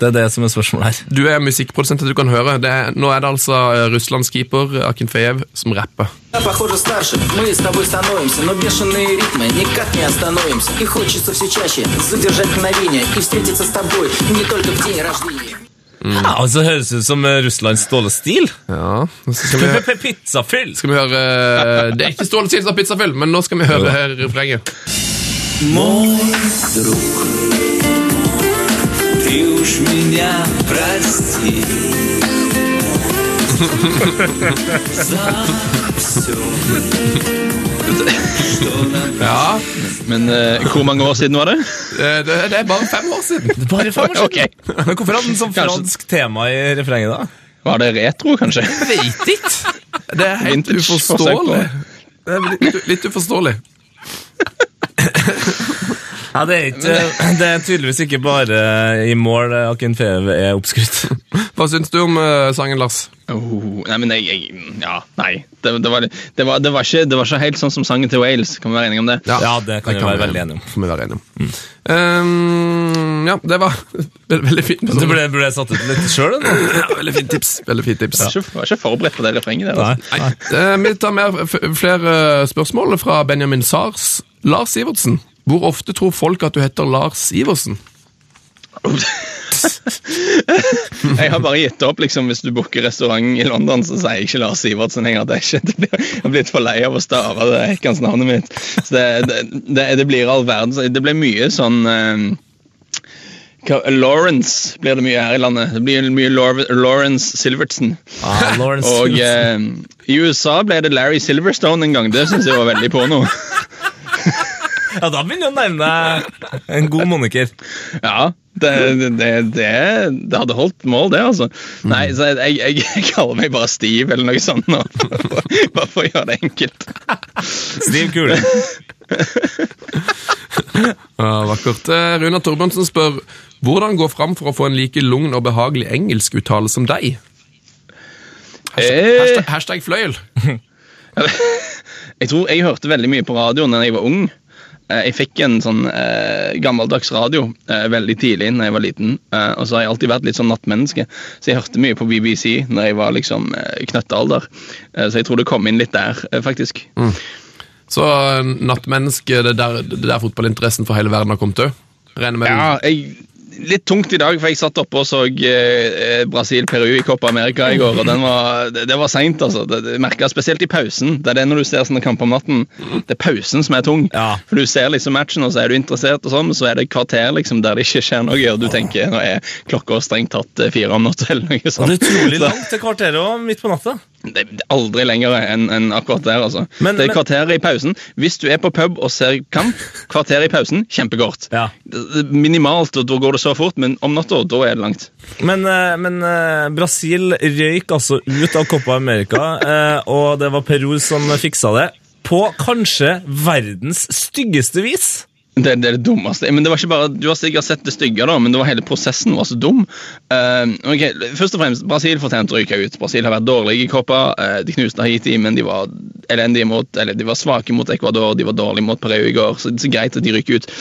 Det er det som er spørsmålet her. du er musikkprodusent, du kan høre. Det er, nå er det altså eh, Russlands keeper Akinfejev som rapper. Я, похоже, старше. Мы с тобой становимся, но бешеные ритмы никак не остановимся. И хочется все чаще задержать мгновение и встретиться с тобой не только в день рождения. Ja, altså Høres ut som eh, Russlands Ståle Stil. Ja, så skal vi, hø- Pizzafyll! skal vi høre eh, Det er ikke Ståle Sils av pizzafyll, men nå skal vi høre her refrenget. Мой друг, ты уж меня прости За все, что нам Ja, Men eh, hvor mange år siden var det? eh, det, det er bare fem år siden. Bare fem år siden. Ok. Men hvorfor hadde den sånn Kanskje- fransk tema i refrenget, da? Var det retro, kanskje? Veit ikke! Det er helt Vintage forsøk på uforståelig. det. Er litt, litt uforståelig. Ja, det, er ikke, det er tydeligvis ikke bare i mål Akin Fev er oppskrytt. Hva syns du om eh, sangen, Lars? Oh, nei, men jeg, jeg Ja, nei. Det, det, var, det, var, det, var ikke, det var ikke helt sånn som sangen til Wales. Kan vi være enige om det? Ja, det kan vi være vi, enige om. Vi være enige om. Um, ja, det var veldig, fint. Du ble, ble satt ut litt sjøl? Ja, veldig fint tips. Veldig fint tips. Jeg var ikke, var ikke forberedt på det refrenget der. Altså. Nei. Eh, vi tar mer, flere spørsmål fra Benjamin Sars. Lars Ivertsen. Hvor ofte tror folk at du heter Lars Iversen? Jeg har bare gitt opp. liksom Hvis du booker restaurant i London, så sier jeg ikke Lars Sivertsen lenger. Det er ikke, jeg har blitt for lei av å stave det hekkans-navnet mitt. Så det, det, det, det blir all verden. Det blir mye sånn eh, Lawrence blir det mye her i landet. Det blir mye Lawrence Silvertsen. Ah, Lawrence Og eh, i USA ble det Larry Silverstone en gang. Det syns jeg var veldig porno. Ja, da begynner du å deg en god moniker. Ja, det, det, det, det, hadde holdt mål, det, altså. Nei, så jeg, jeg, jeg kaller meg bare Steve eller noe sånt nå. Bare for å gjøre det enkelt. Stiv kule. Ja, vakkert. Eh, Runa Torbjørnsen spør hvordan gå fram for å få en like lugn og behagelig engelskuttale som deg? Hashtag, Eh. hashtag, hashtag fløyel. Jeg tror jeg hørte veldig mye på radio da jeg var ung. Eh, Jeg fikk en sånn eh, gammeldags radio eh, veldig tidlig da jeg var liten. Eh, og så har jeg alltid vært litt sånn nattmenneske, så jeg hørte mye på BBC når jeg var liksom eh, knøttealder. Eh, så jeg tror det kom inn litt der, faktisk. Så eh, nattmenneske, det er der, er der fotballinteressen for hele verden har kommet òg? Regner med Ja, jeg, litt tungt i dag, for jeg satt oppe og så eh, Brasil-Peru i Copa America i går, og den var, det, det var seint, altså. Det, det jeg spesielt i pausen. Det er det når du ser sånne kamper om natten. Det er pausen som er tung. Ja. For du ser liksom matchen, og så er du interessert, og sånn, men så er det et kvarter liksom der det ikke skjer noe, og du tenker nå er klokka strengt tatt eh, fire om natta, eller noe Og sånt. det er utrolig langt til kvarteret òg, midt på natta. Det er aldri lenger enn en akkurat der, altså. Men- det er kvarteret i pausen. Hvis du er på pub og ser kamp, kvarteret i pausen, kjempekort. Ja. Minimalt, og da går det så fort, men om natta, da er det langt. Men, eh, men eh, Brasil røyk altså ut av Copa America, eh, og det var Peru som fiksa det. På kanskje verdens styggeste vis. Det, det er det dummeste. Men det var ikke bare, Du har sikkert sett det stygge, da, men det var hele prosessen var så dum. Uh, okay, først og fremst, Brasil fortjente å ryke ut. Brasil har vært dårlige i Copa. Uh, de knuste Haiti, men de var elendige mot, eller de var svake mot Ecuador. De var dårlige mot Peru i går, så det er så greit at de ryker ut.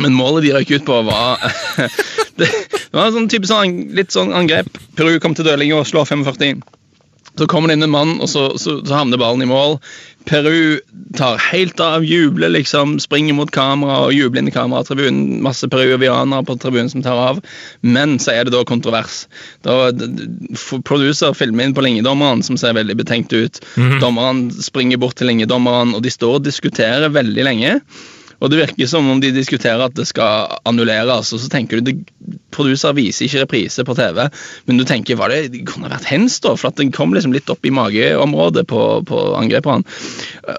Men målet de røyk ut på, var Det, det var en sånn type sånn, litt sånn angrep. Peru kom til dødling og slår 45. Så kommer det inn en mann, og så, så, så havner ballen i mål. Peru tar helt av, jubler liksom, springer mot kamera og jubler inn i kameratribunen. Masse peruvianere på tribunen som tar av. Men så er det da kontrovers. Da Producer filmer inn på linjedommeren, som ser veldig betenkt ut. Dommeren springer bort til linjedommeren, og de står og diskuterer veldig lenge. Og det virker som om de diskuterer at det skal annulleres, og så tenker du det, Produser viser ikke reprise på TV, men du tenker hva det, det kunne vært hens, da, for at den kom liksom litt opp i mageområdet på, på angriperen.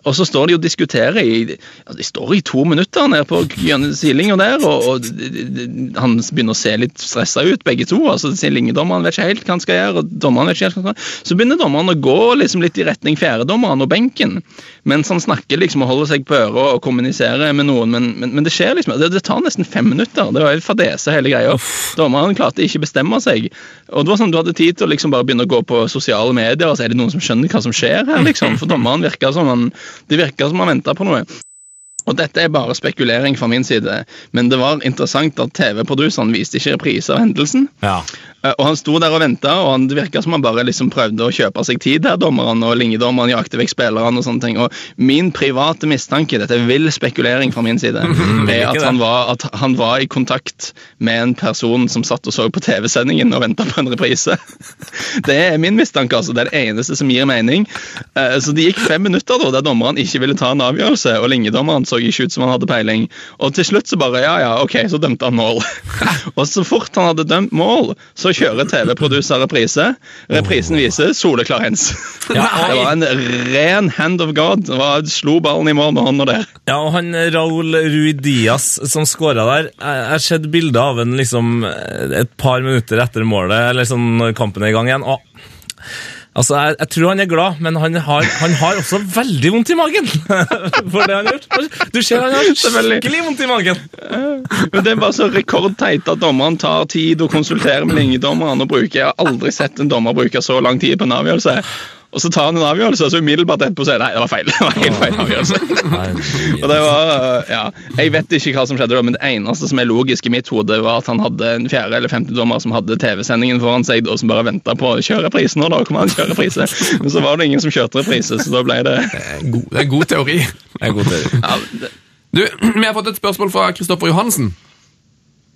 Og så står de og diskuterer i ja, De står i to minutter nede på sidelinja der, og, og han begynner å se litt stressa ut, begge to. altså Linjedommeren vet ikke helt hva han skal gjøre, og dommeren vet ikke helt hva han skal gjøre. Så begynner dommeren å gå liksom litt i retning fjerdedommeren og benken, mens han snakker liksom og holder seg på øret og kommuniserer med noen, men, men, men det skjer liksom det, det tar nesten fem minutter. Det var helt fadese, hele greia. Dommeren klarte ikke bestemme seg. Og det var sånn Du hadde tid til å liksom bare begynne å gå på sosiale medier og så er det noen som skjønner hva som skjer her, liksom. For dommeren virka som han det virka som han venta på noe. Og dette er bare spekulering fra min side, men det var interessant at TV-produseren viste ikke reprise av hendelsen. Ja. Eh, Og han sto der og venta, og han, det virka som han bare liksom prøvde å kjøpe seg tid der, dommeren, og linjedommeren jakte vekk spillerne og sånne ting. Og min private mistanke, dette er vill spekulering fra min side, er at han, var, at han var i kontakt med en person som satt og så på TV-sendingen og venta på en reprise. Det er min mistanke, altså. Det er det eneste som gir mening. Eh, Så det gikk fem minutter da, der dommeren ikke ville ta en avgjørelse, og linjedommeren så ikke ut som han hadde peiling. Og til slutt så bare Ja, ja, ok, så dømte han mål. og så fort han hadde dømt mål, så kjører TV-produser reprise. Reprisen viser soleklar hands. Ja, det var en ren hand of God. Det var, slo ballen i mål med hånda der. Ja, og han Raúl Rui Diaz som skåra der Jeg har sett bilder av ham liksom et par minutter etter målet, eller sånn når kampen er i gang igjen. og Altså, jeg, jeg tror han er glad, men han har, han har også veldig vondt i magen. For det han har gjort. Du ser han har skikkelig vondt i magen. Men Det er bare så rekordteit at dommeren tar tid og konsulterer med linjedommeren. og bruker, Jeg har aldri sett en dommer bruke så lang tid på en avgjørelse. Og så tar han en avgjørelse, og så umiddelbart etterpå sier nei, det var feil. Det var helt feil avgjørelse. Og det var, ja, Jeg vet ikke hva som skjedde, da, men det eneste som er logisk i mitt hode, var at han hadde en fjerde eller femtedommer som hadde TV-sendingen foran seg, og som bare venta på å kjøre reprise nå. da, kom han kjøre reprise. Men så var det ingen som kjørte reprise, så da ble det Det er en god, det er en god teori. Det er god teori. ja, det, Du, Vi har fått et spørsmål fra Kristoffer Johansen.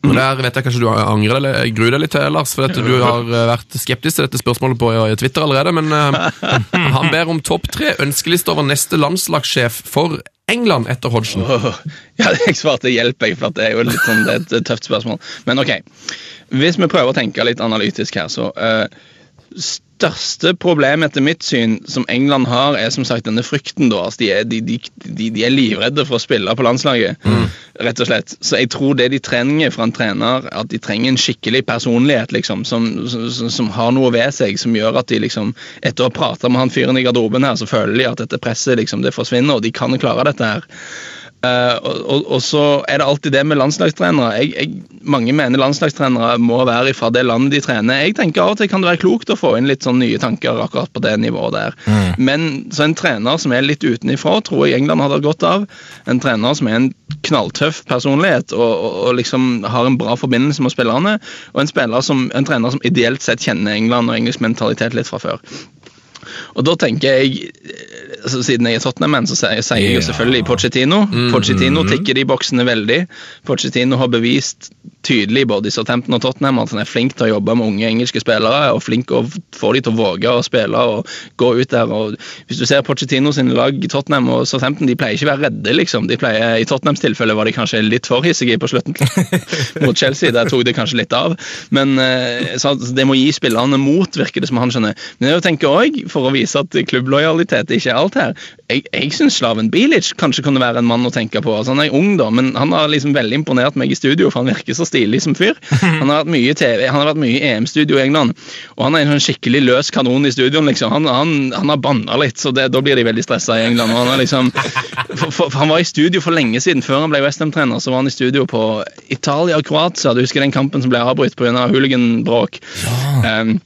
Og Der vet jeg kanskje du angrer deg, eller gruer deg litt til, Lars, for du har eh, vært skeptisk til dette spørsmålet på eh, Twitter allerede. Men eh, han ber om topp tre ønskeliste over neste landslagssjef for England etter Hodgson. Oh, Ja, jeg svarte hjelp, jeg, for det er jo litt sånn, det er et tøft spørsmål. Men ok, hvis vi prøver å tenke litt analytisk her, så eh, Største problem etter mitt syn som England har, er som sagt denne frykten. da, altså de, er, de, de, de, er livredde for å spille på landslaget, rett og slett. Så jeg tror det de trenger fra en trener, at de trenger en skikkelig personlighet liksom, som, som, som har noe ved seg som gjør at de liksom, etter å ha prata med han fyren i garderoben her, så føler de at dette presset liksom, det forsvinner, og de kan klare dette her. Eh, og, og, så er det alltid det med landslagstrenere. Jeg, jeg, mange mener landslagstrenere må være fra det landet de trener. Jeg tenker Av og til kan det være klokt å få inn litt sånn nye tanker akkurat på det nivået der. Men så en trener som er litt utenifra, tror jeg England hadde godt av. En trener som er en knalltøff personlighet og, og, og liksom har en bra forbindelse med spillerne. Og en, som, en trener som ideelt sett kjenner England og engelsk mentalitet litt fra før. Og da tenker jeg, altså Siden jeg er Tottenham-man, så sier jeg jo selvfølgelig Pochettino. Pochettino tikker de boksene veldig. Pochettino har bevist tydelig både i Southampton og Tottenham at han er flink til å jobbe med unge engelske spillere, og flink til å få dem til å våge å spille og gå ut der. og Hvis du ser Pochettino sine lag i Tottenham og Southampton, de pleier ikke å være redde, liksom. De pleier, I Tottenhams tilfelle var de kanskje litt for hissige på slutten mot Chelsea. Der tok det kanskje litt av. Men eh, så det må gi spillerne mot, virker det som han skjønner. Men jeg tenker også, for å vise at klubblojalitet ikke er alt her Jeg, jeg syns Slaven Bilic kanskje kunne være en mann å tenke på. Altså, han er ung, da, men han har liksom veldig imponert meg i studio, for han virker så stilig som fyr. Han har vært mye i TV, han har vært mye i EM-studio i England, og han er en sånn skikkelig løs kanon i studioen. liksom. Han, han, han har banna litt, så det, da blir de veldig stressa i England. Han liksom, for, for, for han var i studio for lenge siden, før han ble Westham-trener. Så var han i studio på Italia og Kroatia. Du husker den kampen som ble avbrutt pga. hooliganbråk? Um,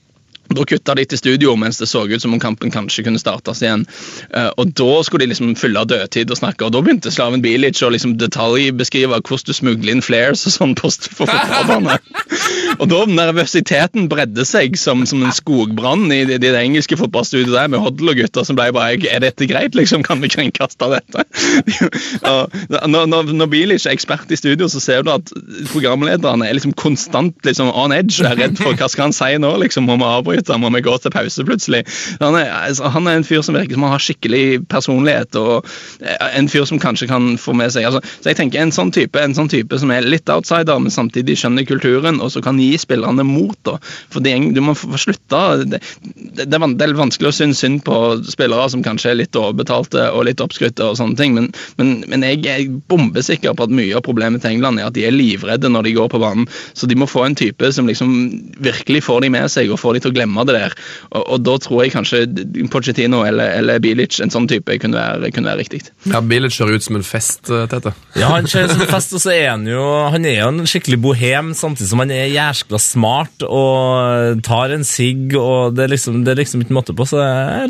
da kutta de til studio mens det så ut som om kampen kanskje kunne startes igjen. Eh, og Da skulle de liksom fylle av dødtid og snakke, og da begynte Slaven Bilic å liksom detaljbeskrive hvordan du smugler inn flares og sånn på for fotballbane. og da nervøsiteten bredde seg som, som en skogbrann i det, det engelske fotballstudioet der med Hodlo-gutter som ble bare Er dette greit, liksom? Kan vi kringkaste dette? og når, når, Bilic er ekspert i studio, så ser du at programlederne er liksom konstant liksom on edge og er redd for hva skal han si nå, liksom, må vi avbryte, må vi gå til pause plutselig. Han er, altså, han er en fyr som virker som han har skikkelig personlighet, og eh, en fyr som kanskje kan få med seg altså, Så jeg tenker en sånn type en sånn type som er litt outsider, men samtidig skjønner kulturen, og så kan gi spillerne mot. da. For det, du må få slutte det, det, det er vanskelig å synes synd på spillere som kanskje er litt overbetalte og litt oppskrytte og sånne ting, men, men, men jeg er bombesikker på at mye av problemet til England er at de er livredde når de går på banen. Så de må få en type som liksom virkelig får de med seg og får de til å glemme det der. Og, og da tror jeg kanskje Pochettino eller, eller Bilic, en sånn type, kunne være, kunne være riktig. Ja, Bilic ser ut som en fest, eh, Tete. Ja, han ser ut som en fest, og så er han jo Han er jo en skikkelig bohem, samtidig som han er jæskla smart og tar en sigg, og det er liksom, det er liksom ikke måte på. Så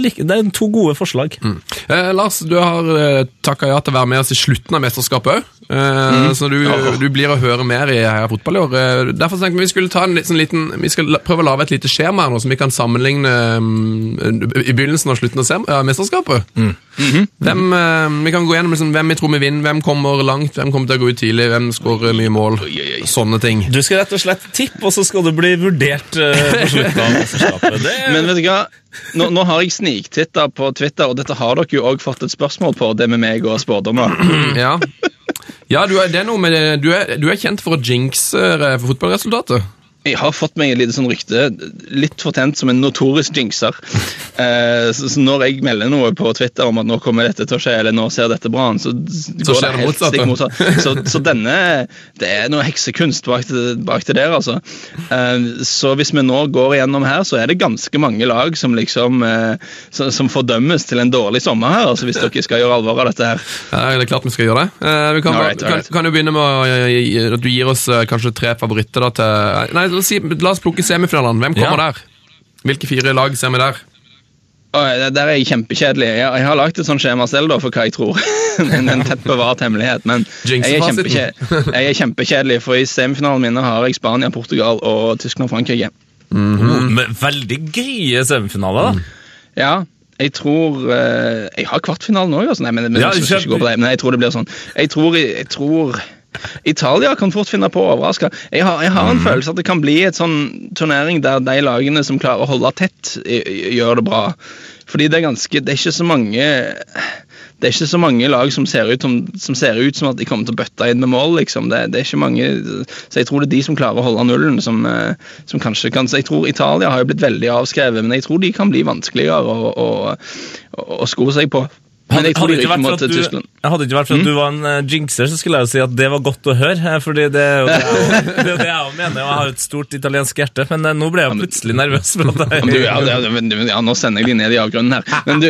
liker, det er to gode forslag. Eh, Lars, du har eh, takka ja til å være med oss i slutten av mesterskapet òg. Eh, Så du, du blir å høre mer i Heia Fotball i år. Eh, Derfor tenkte vi vi skulle ta en sånn liten Vi skal prøve å lage et lite skjema her nå som vi kan sammenligne mm, i begynnelsen og slutten av mesterskapet. Mm. Mm mesterskapet. hvem, eh, vi kan gå gjennom liksom, hvem vi tror vi vinner, hvem kommer langt, hvem kommer til å gå ut tidlig, hvem skårer mye mål. Sånne ting. Du skal rett og slett tippe, og så skal du bli vurdert eh, på slutten av mesterskapet. Det er Men vet du hva? Nå, nå har jeg sniktitta på Twitter, og dette har dere jo òg fått et spørsmål på, det med meg og spådommer. Ja, ja du, er, det er noe med det. Du, er, du er kjent for å jinxe eh, fotballresultatet. Jeg har fått meg et lite sånn rykte, litt fortjent som en notorisk jinxer. Eh, så, så når jeg melder noe på Twitter om at nå kommer dette til å skje, eller nå ser dette bra an, så, går det det helt stikk motsatt. Så, så denne Det er noe heksekunst bak bak det der, altså. Eh, så hvis vi nå går igjennom her, så er det ganske mange lag som liksom eh, som, som fordømmes til en dårlig sommer her, altså hvis dere skal gjøre alvor av dette her. Ja, det er klart vi skal gjøre det. Eh, vi kan, Alright, kan, alright. kan du begynne med å, at du gir oss eh, kanskje tre favoritter da, til Nei, la oss, si, la oss plukke semifinalene. Hvem kommer Ja. der? Hvilke fire lag ser vi der? Der er jeg kjempekjedelig. Jeg, jeg har lagd et sånt skjema selv da, for hva jeg tror. en, en tett bevart hemmelighet. Men jeg er, jeg er kjempekjedelig, for i semifinalen mine har jeg Spania, Portugal og Tyskland og Frankrike. oh, men veldig greie semifinaler, da. Ja, jeg tror eh, Jeg har kvartfinalen òg, altså. Nei, men, men, Ja, jeg skal ikke gå på det, men jeg tror det blir sånn. Jeg tror, jeg tror Italia kan fort finne på å overraske. Jeg har, jeg har en følelse at det kan bli et sånn turnering der de lagene som klarer å holde tett, gjør det bra. Fordi det er ganske Det er ikke så mange det er ikke så mange lag som ser ut som, som, ser ut som at de kommer til å bøtte inn med mål. liksom. Det, det er ikke mange, Så jeg tror det er de som klarer å holde nullen, som, eh, som kanskje kan så Jeg tror Italia har jo blitt veldig avskrevet, men jeg tror de kan bli vanskeligere å, å, å, å sko seg på. Men jeg tror Hadde ikke mot Tyskland. hadde ikke vært for at du var en eh, jinxer, så skulle jeg jo si at det var godt å høre. eh, Fordi det er jo det jeg, det er det jeg mener, og jeg har et stort italiensk hjerte. Men eh, nå ble jeg plutselig nervøs. Du, ja, ja, nå sender jeg de ned i avgrunnen her. Men du,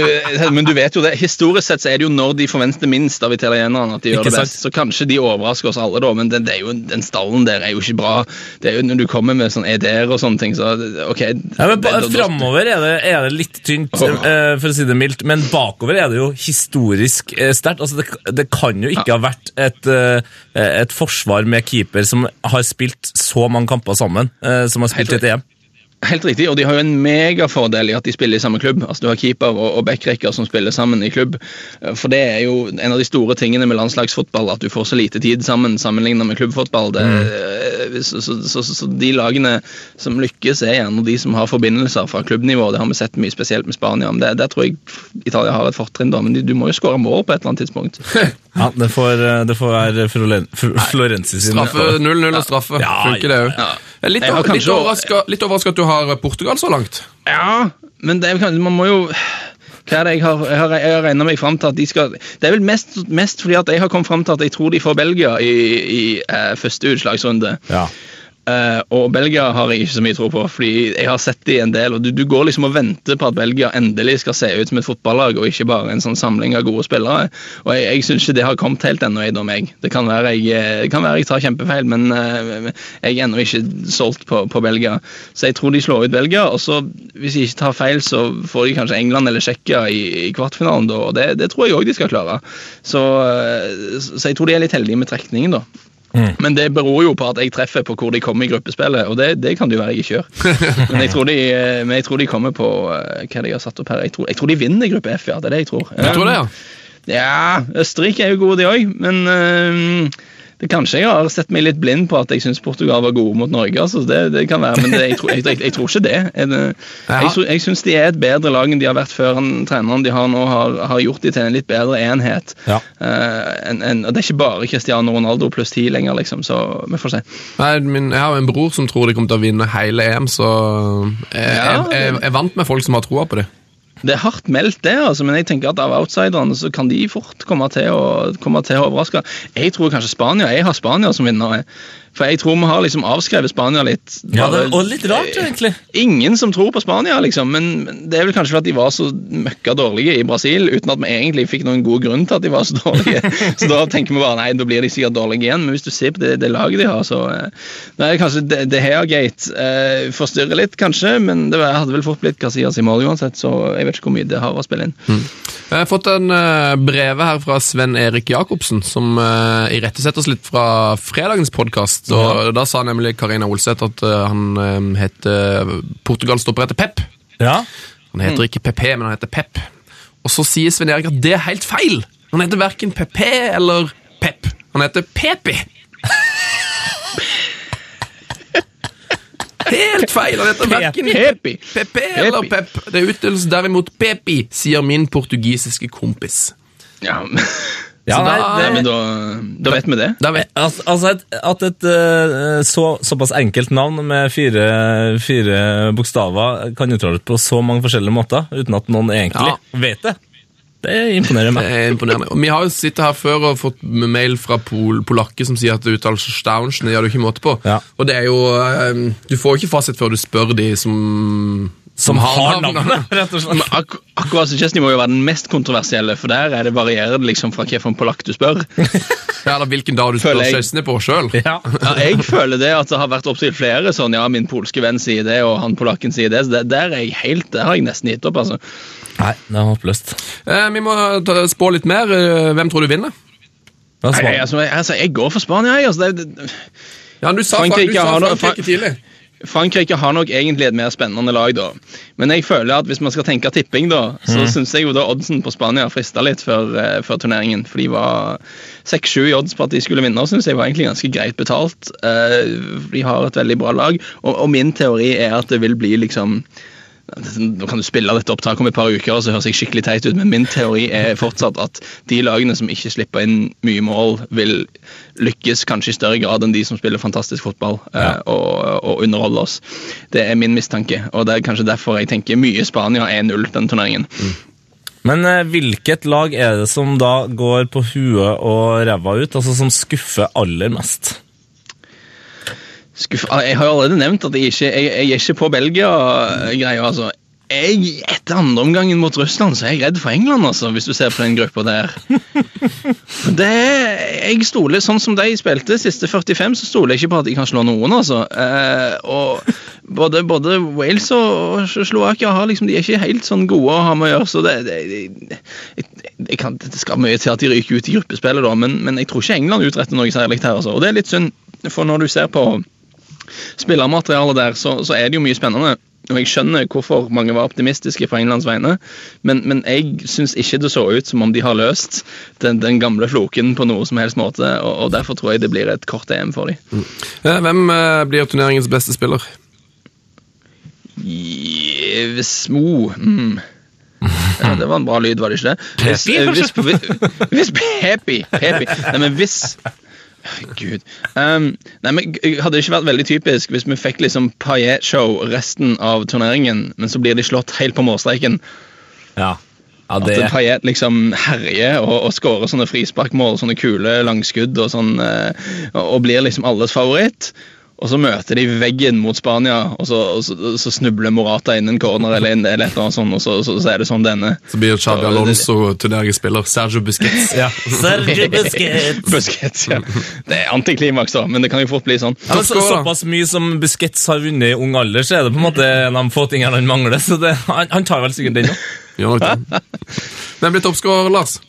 men du vet jo det, historisk sett så er det jo når de forventer minst av italienerne at de gjør det best. Så kanskje de overrasker oss alle, da, men det, det jo, den stallen der er jo ikke bra. Det er jo Når du kommer med sånn EDR og sånne ting, så ok ja, men Framover er det, er det litt tynt, eh, for å si det mildt, men bakover er det jo historisk eh, sterkt. Altså, det, det kan jo ikke ha vært et, eh, et forsvar med keeper som har spilt så mange kamper sammen, eh, som har spilt Helt et EM. Helt riktig, og de har jo en megafordel i at de spiller i samme klubb. Altså Du har keeper og, og backrekker som spiller sammen i klubb. For det er jo en av de store tingene med landslagsfotball, at du får så lite tid sammen sammenlignet med klubbfotball. Det, eh, så, så, så, de lagene som lykkes, er gjerne de som har forbindelser fra klubbnivå. Det har vi sett mye spesielt med Spania. Men det, der tror jeg Italia har et fortrinn, da. Men du må jo skåre mål på et eller annet tidspunkt. Ja, det får, eh, det får være Floren, Florenzi sin Straffe 0-0 og straffe. Ja, Funker det òg. ja. Litt, kanskje- litt overraska at du har Portugal så langt. Ja, men det man må jo hva er det jeg har, jeg har, har regnet meg fram til at de skal Det er vel mest, mest fordi at jeg har kommet fram til at jeg tror de får Belgia i, i eh, første utslagsrunde. Ja. Eh, og Belgia har jeg ikke så mye tro på, fordi jeg har sett de en del. og Du, du går liksom og venter på at Belgia endelig skal se ut som et fotballag, og ikke bare en sånn samling av gode spillere. Og Jeg, jeg syns ikke det har kommet helt ennå, da, meg. Det kan være jeg, eh, kan være jeg tar kjempefeil, men uh, jeg er ennå ikke solgt på, på Belgia. Så jeg tror de slår ut Belgia. og så Hvis jeg ikke tar feil, så får de kanskje England eller Tsjekkia i, i kvartfinalen, da, og det, det tror jeg òg de skal klare. Så, uh, så jeg tror de er litt heldige med trekningen, da. Men det beror jo på at jeg treffer på hvor de kommer i gruppespillet, og det, det kan det jo være jeg ikke gjør. Men jeg tror de, eh, jeg tror de kommer på eh, hva de har satt opp her. Jeg tror, jeg tror de vinner gruppe F, ja. Det er det jeg tror. Jeg tror det, ja. Ja, Østerrike er jo gode, de òg, men eh, det Kanskje jeg har sett meg litt blind på at jeg syns Portugal var gode mot Norge. altså det, det kan være, Men det, jeg, tror, jeg, jeg, tror ikke det. Jeg, jeg jeg syns de er et bedre lag enn de har vært før. Han, treneren de har nå, har, har gjort de til en litt bedre enhet. Ja. Uh, en, en, og Det er ikke bare Cristiano Ronaldo pluss ti lenger, liksom, så vi får se. Nei, min, jeg har en bror som tror de kommer til å vinne hele EM, så jeg, Ja. jeg, er vant med folk som har troa på det. Det er hardt meldt, det, altså, men jeg tenker at av outsiderne så kan de fort komme til å, komme til å overraske. Jeg tror kanskje Spania. Jeg har Spania som vinner. For jeg tror vi har liksom avskrevet Spania litt. Ja, det, og litt rart, egentlig. Ingen som tror på Spania, liksom. Men det er vel kanskje fordi de var så møkka dårlige i Brasil, uten at vi egentlig fikk noen god grunn til at de var så dårlige. Så da tenker vi bare nei, da blir de sikkert dårlige igjen. Men hvis du ser på det, det laget de har, så eh, Nei, kanskje The det gate eh, forstyrrer litt, kanskje, men det hadde vel fort blitt Casillas i mål uansett, så jeg vet ikke hvor mye det har å spille inn. Jeg har fått en uh, breve her fra Sven Erik Jacobsen, som uh, irettesetter oss litt fra fredagens podkast. Sist. Og Da sa nemlig Karina Olseth at eh, han eh, heter Portugal-stopper heter Pep. Ja. Han heter ikke PP, men han heter Pep. Og så sier Sven Erik at det er helt feil. Han heter verken PP eller Pep. Han heter Pepi. Helt feil! Han heter verken Pepi. PP eller Pep. Det uttales derimot Pepi, sier min portugisiske kompis. Ja, Ja, nei, da- Nei, men da, da vet vi det. Da vet Altså, altså et, at et eh, så, såpass enkelt navn med fire, fire bokstaver kan uttales på så mange forskjellige måter, uten at noen egentlig Ja. vet det, det imponerer meg. Det meg. er imponerende. Og Vi har jo sittet her før og fått mail fra pol polakker som sier at det uttales Staunchen. Det gjør du ikke måte på. Ja. Og det er jo eh, Du får jo ikke fasit før du spør de som Som har navnet. rett og slett. Men ak akkurat Chesney må jo være den mest kontroversielle, for der er det varierende liksom fra hvilken polakk du spør. Ja, eller hvilken dag du spør Chesney på sjøl. Ja. Ja, jeg føler det at det har vært opptil flere sånn, ja, min polske venn sier det, og han polakken sier det, så det, der er jeg helt, der har jeg nesten gitt opp, altså. Nei, det er håpløst. Eh, vi må ta, spå litt mer. Eh, hvem tror du vinner? Er Nei, altså, jeg, altså, jeg går for Spania, jeg, altså. Det, det, Ja, du sa Frankrike Frankrike, Frankrike tidlig. Frankrike har nok egentlig et mer spennende lag, da. Men jeg føler at hvis man skal tenke tipping, da, så synes jeg jo da oddsen på Spania frista litt før, eh, før turneringen. For de var 6-7 i odds på at de skulle vinne, syns jeg var egentlig ganske greit betalt. Eh, de har et veldig bra lag, og, og min teori er at det vil bli liksom nå kan du spille dette opptaket om et par uker, og så høres jeg skikkelig teit ut, men min teori er fortsatt at de lagene som ikke slipper inn mye mål, vil lykkes kanskje i større grad enn de som spiller fantastisk fotball ja. og, og underholder oss. Det er min mistanke, og det er kanskje derfor jeg tenker mye Spania 1-0 den turneringen. Men eh, hvilket lag er det som da går på huet og ræva ut, altså som skuffer aller mest? Skuff, jeg har jo allerede nevnt at jeg ikke jeg, jeg er ikke på Belgia-greia. altså. Jeg, Etter andre omgangen mot Russland så er jeg redd for England, altså, hvis du ser på den gruppa der. Det, jeg stoler, Sånn som de spilte siste 45, så stoler jeg ikke på at de kan slå noen. altså. Eh, og både, både Wales og Slovakia har liksom, de er ikke helt sånn gode å ha med å gjøre. så det, det, det, kan, skal mye til at de ryker ut i gruppespillet, da, men, men jeg tror ikke England utretter noe særlig her. altså. Og det er litt synd, for når du ser på spillermaterialet der, så, så er det jo mye spennende. Og jeg skjønner hvorfor mange var optimistiske på Englands vegne, men, men jeg syns ikke det så ut som om de har løst den, den gamle floken på noe som helst måte, og, og derfor tror jeg det blir et kort EM for dem. Eh, hvem eh, blir turneringens beste spiller? Smo mm. ja, Det var en bra lyd, var det ikke det? Hvis, eh, hvis, hvis, hvis Pepi, Pepi Nei, men hvis Gud. Um, nei, men Hadde det ikke vært veldig typisk hvis vi fikk liksom Paillet-show resten av turneringen, men så blir de slått helt på målstreken? Ja. ja At Paillet liksom herjer og, og skårer sånne frisparkmål, sånne kule langskudd og sånn, eh, og blir liksom alles favoritt. Og så møter de veggen mot Spania, og så, og så, så snubler Morata inn en corner eller, inn, eller et eller annet sånt, og så, så, så er det sånn denne. Så blir Xabi Alonso turneringsspiller. Sergio Busquets. ja. Sergio Busquets. Busquets, ja. Det er antiklimaks, da, men det kan jo fort bli sånn. Ja, men så, såpass mye som Busquets har vunnet i ung alder, så er det på en måte en av de få tingene han mangler. Så det, han, han tar vel sikkert den òg. Gjør nok det. Hvem blir toppskårer, Lars?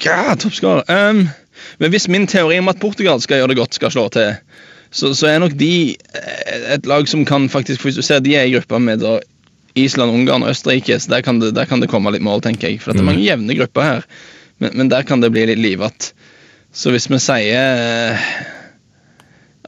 Ja, toppskårer. Um, men hvis min teori om at Portugal skal gjøre det godt, skal slå til, så, så er nok de eh, et lag som kan faktisk Hvis du ser de er i gruppa med da Island, Ungarn og Østerrike, så der kan det, der kan det komme litt mål, tenker jeg. For det er mange jevne grupper her, men, men der kan det bli litt livete. Så hvis vi sier eh,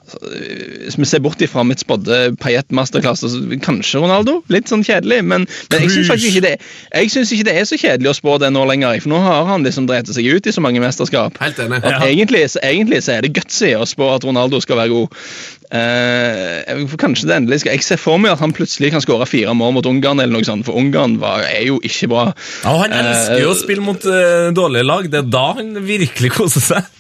Hvis vi ser bort ifra mitt spådde Payet masterclass, så kanskje Ronaldo. Litt sånn kjedelig, men, men jeg syns ikke det Jeg synes ikke det er så kjedelig å spå det nå lenger. For nå har han liksom drept seg ut i så mange mesterskap. Helt enig. At egentlig, så, egentlig så er det gutsy å spå at Ronaldo skal være god. Uh, kanskje det endelig skal Jeg ser for meg at han plutselig kan skåre fire mål mot Ungarn, eller noe sånt, for Ungarn var, er jo ikke bra. Ja, han elsker jo å Eh, spille mot uh, dårlige lag. Det er da han virkelig koser seg.